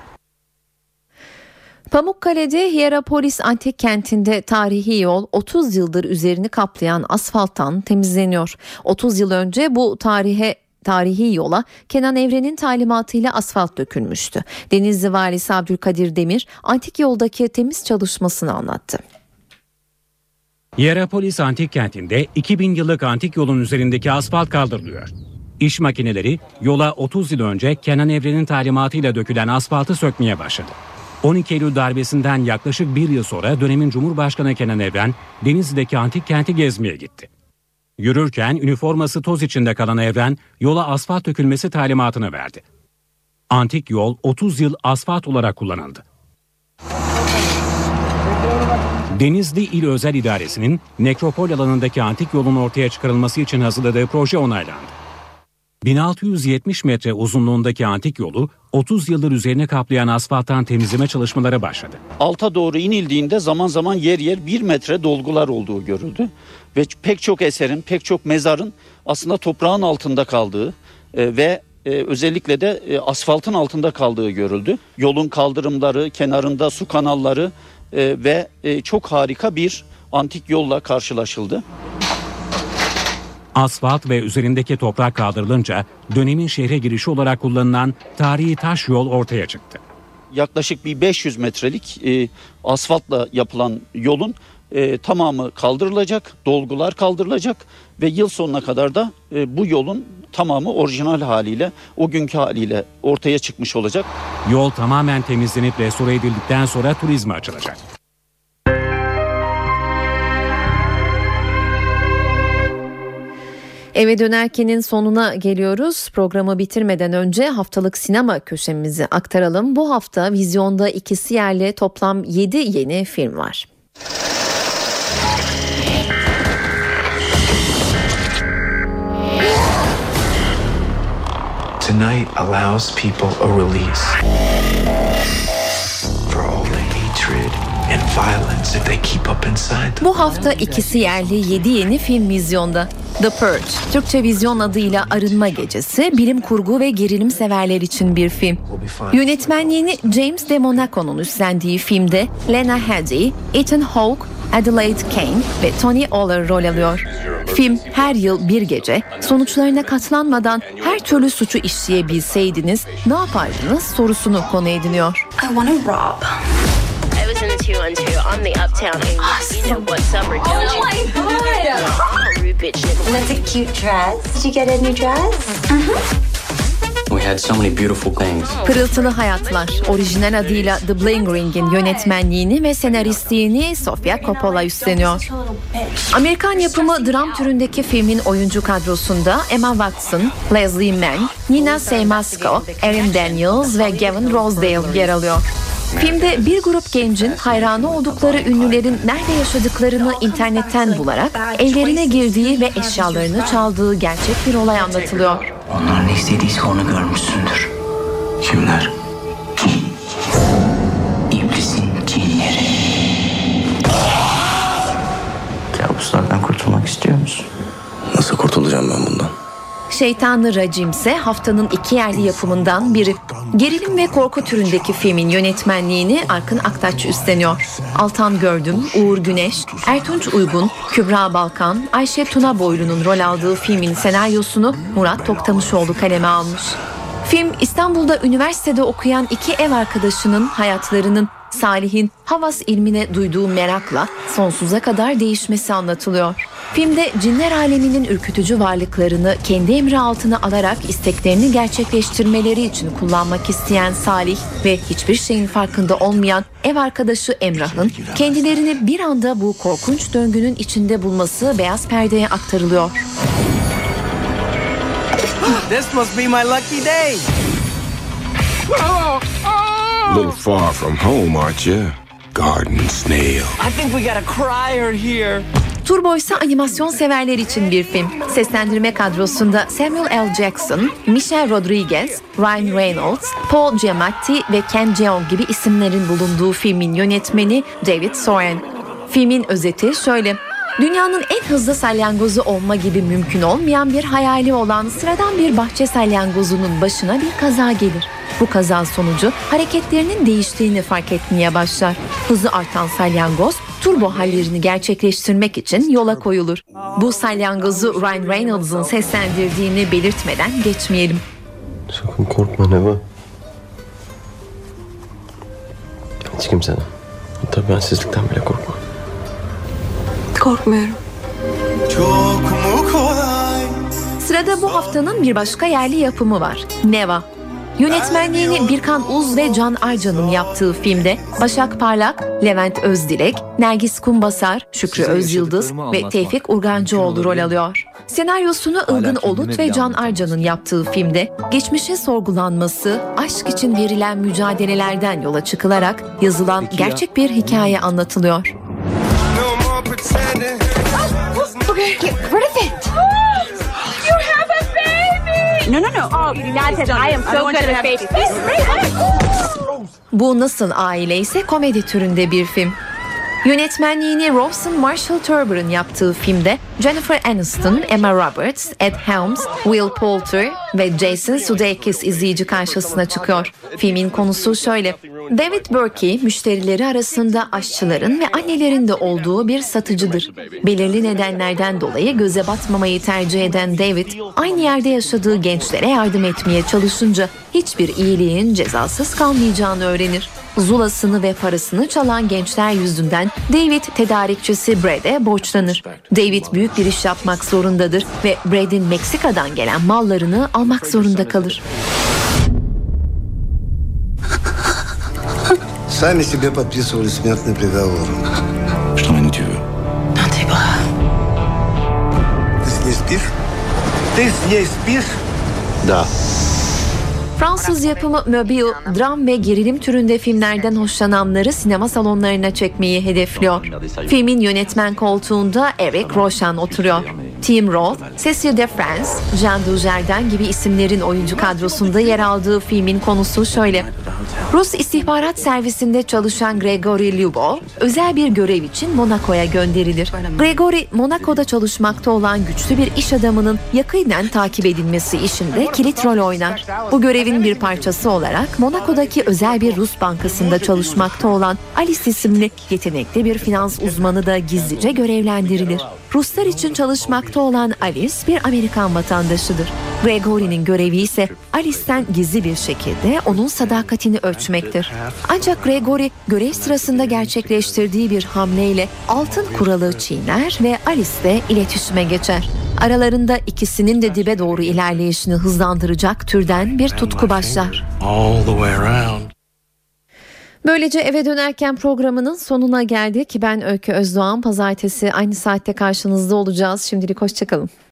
Pamukkale'de Hierapolis Antik Kenti'nde tarihi yol 30 yıldır üzerini kaplayan asfalttan temizleniyor. 30 yıl önce bu tarihe tarihi yola Kenan Evren'in talimatıyla asfalt dökülmüştü. Denizli Valisi Abdülkadir Demir antik yoldaki temiz çalışmasını anlattı. Hierapolis Antik Kenti'nde 2000 yıllık antik yolun üzerindeki asfalt kaldırılıyor. İş makineleri yola 30 yıl önce Kenan Evren'in talimatıyla dökülen asfaltı sökmeye başladı. 12 Eylül darbesinden yaklaşık bir yıl sonra dönemin Cumhurbaşkanı Kenan Evren Denizli'deki antik kenti gezmeye gitti. Yürürken üniforması toz içinde kalan Evren yola asfalt dökülmesi talimatını verdi. Antik yol 30 yıl asfalt olarak kullanıldı. Denizli İl Özel İdaresi'nin nekropol alanındaki antik yolun ortaya çıkarılması için hazırladığı proje onaylandı. 1670 metre uzunluğundaki antik yolu 30 yıldır üzerine kaplayan asfalttan temizleme çalışmaları başladı. Alta doğru inildiğinde zaman zaman yer yer bir metre dolgular olduğu görüldü. Ve pek çok eserin, pek çok mezarın aslında toprağın altında kaldığı e, ve e, özellikle de e, asfaltın altında kaldığı görüldü. Yolun kaldırımları, kenarında su kanalları e, ve e, çok harika bir antik yolla karşılaşıldı. Asfalt ve üzerindeki toprak kaldırılınca dönemin şehre girişi olarak kullanılan tarihi taş yol ortaya çıktı. Yaklaşık bir 500 metrelik e, asfaltla yapılan yolun e, tamamı kaldırılacak, dolgular kaldırılacak ve yıl sonuna kadar da e, bu yolun tamamı orijinal haliyle, o günkü haliyle ortaya çıkmış olacak. Yol tamamen temizlenip restore edildikten sonra turizme açılacak. Eve dönerkenin sonuna geliyoruz. Programı bitirmeden önce haftalık sinema köşemizi aktaralım. Bu hafta vizyonda ikisi yerli toplam 7 yeni film var. Tonight allows people a release for all the hatred and violence that they keep up inside them. Bu hafta ikisi yerli 7 yeni film vizyonda. The Purge, Türkçe vizyon adıyla Arınma Gecesi, bilim kurgu ve gerilim severler için bir film. Yönetmenliğini James de Monaco'nun üstlendiği filmde Lena Headey, Ethan Hawke, Adelaide Kane ve Tony Oller rol alıyor. Film her yıl bir gece sonuçlarına katlanmadan her türlü suçu işleyebilseydiniz ne yapardınız sorusunu konu ediniyor. I want to rob. I was in the two on two on the uptown angle. You know what's up, don't Oh my God. That's a cute dress. Did you get a new dress? We had so many beautiful things. Pırıltılı Hayatlar, orijinal adıyla The Bling Ring'in yönetmenliğini ve senaristliğini Sofia Coppola üstleniyor. Amerikan yapımı dram türündeki filmin oyuncu kadrosunda Emma Watson, Leslie Mann, Nina Seymasko, Erin Daniels ve Gavin Rosedale yer alıyor. Filmde bir grup gencin hayranı oldukları ünlülerin nerede yaşadıklarını internetten bularak evlerine girdiği ve eşyalarını çaldığı gerçek bir olay anlatılıyor. Onların istediyse onu görmüşsündür. Kimler? İblisin cinleri. Kabuslardan kurtulmak istiyor musun? Nasıl kurtulacağım? Şeytanlı Racim ise haftanın iki yerli yapımından biri. Gerilim ve korku türündeki filmin yönetmenliğini Arkın Aktaç üstleniyor. Altan Gördüm, Uğur Güneş, Ertunç Uygun, Kübra Balkan, Ayşe Tuna Boylu'nun rol aldığı filmin senaryosunu Murat Toktamışoğlu kaleme almış. Film İstanbul'da üniversitede okuyan iki ev arkadaşının hayatlarının Salih'in Havas ilmine duyduğu merakla sonsuza kadar değişmesi anlatılıyor. Filmde cinler aleminin ürkütücü varlıklarını kendi emri altına alarak isteklerini gerçekleştirmeleri için kullanmak isteyen Salih ve hiçbir şeyin farkında olmayan ev arkadaşı Emrah'ın kendilerini bir anda bu korkunç döngünün içinde bulması beyaz perdeye aktarılıyor. This must be my lucky day. A little far from home, aren't you? Garden snail. I think we got a crier here. Turbo ise animasyon severler için bir film. Seslendirme kadrosunda Samuel L. Jackson, Michelle Rodriguez, Ryan Reynolds, Paul Giamatti ve Ken Jeong gibi isimlerin bulunduğu filmin yönetmeni David Soren. Filmin özeti şöyle. Dünyanın en hızlı salyangozu olma gibi mümkün olmayan bir hayali olan sıradan bir bahçe salyangozunun başına bir kaza gelir. Bu kaza sonucu hareketlerinin değiştiğini fark etmeye başlar. Hızı artan salyangoz turbo hallerini gerçekleştirmek için yola koyulur. Bu salyangozu Ryan Reynolds'ın seslendirdiğini belirtmeden geçmeyelim. Sakın korkma Neva. Hiç kimseden. Hatta bensizlikten bile korkma. Korkmuyorum. Çok mu kolay? Sırada bu haftanın bir başka yerli yapımı var. Neva. Yönetmenliğini Birkan Uz ve Can Arcan'ın yaptığı filmde Başak Parlak, Levent Özdilek, Nergis Kumbasar, Şükrü Size Özyıldız ve Tevfik Urgancıoğlu rol alıyor. Senaryosunu Ilgın Olut ve Can Arcan'ın yaptığı filmde geçmişin sorgulanması, aşk için verilen mücadelelerden yola çıkılarak yazılan Peki ya? gerçek bir hikaye anlatılıyor. Okay, get No, no, no. Oh. Bu Nasıl Aile ise komedi türünde bir film. Yönetmenliğini Rawson Marshall Turber'ın yaptığı filmde Jennifer Aniston, Emma Roberts, Ed Helms, Will Poulter ve Jason Sudeikis izleyici karşısına çıkıyor. Filmin konusu şöyle. David Burkey müşterileri arasında aşçıların ve annelerin de olduğu bir satıcıdır. Belirli nedenlerden dolayı göze batmamayı tercih eden David aynı yerde yaşadığı gençlere yardım etmeye çalışınca hiçbir iyiliğin cezasız kalmayacağını öğrenir. Zulasını ve parasını çalan gençler yüzünden David tedarikçisi Brad'e borçlanır. David büyük bir iş yapmak zorundadır ve Brad'in Meksika'dan gelen mallarını almak zorunda kalır. Сами себе подписывали смертный приговор. Что они тебе? Ты с ней спишь? Ты с ней спишь? Да. Fransız yapımı Mobile, dram ve gerilim türünde filmlerden hoşlananları sinema salonlarına çekmeyi hedefliyor. Filmin yönetmen koltuğunda Eric Rochan oturuyor. Tim Roth, Cecil de France, Jean Dujardin gibi isimlerin oyuncu kadrosunda yer aldığı filmin konusu şöyle. Rus istihbarat servisinde çalışan Gregory Lyubov özel bir görev için Monaco'ya gönderilir. Gregory, Monaco'da çalışmakta olan güçlü bir iş adamının yakından takip edilmesi işinde kilit rol oynar. Bu görevin bir parçası olarak Monaco'daki özel bir Rus bankasında çalışmakta olan Alice isimli yetenekli bir finans uzmanı da gizlice görevlendirilir. Ruslar için çalışmakta olan Alice bir Amerikan vatandaşıdır. Gregory'nin görevi ise Alice'ten gizli bir şekilde onun sadakatini ölçmektir. Ancak Gregory görev sırasında gerçekleştirdiği bir hamleyle altın kuralı çiğner ve Alice'le iletişime geçer. Aralarında ikisinin de dibe doğru ilerleyişini hızlandıracak türden bir tutku başlar. All the way around. Böylece eve dönerken programının sonuna geldik. Ben Öykü Özdoğan. Pazartesi aynı saatte karşınızda olacağız. Şimdilik hoşçakalın.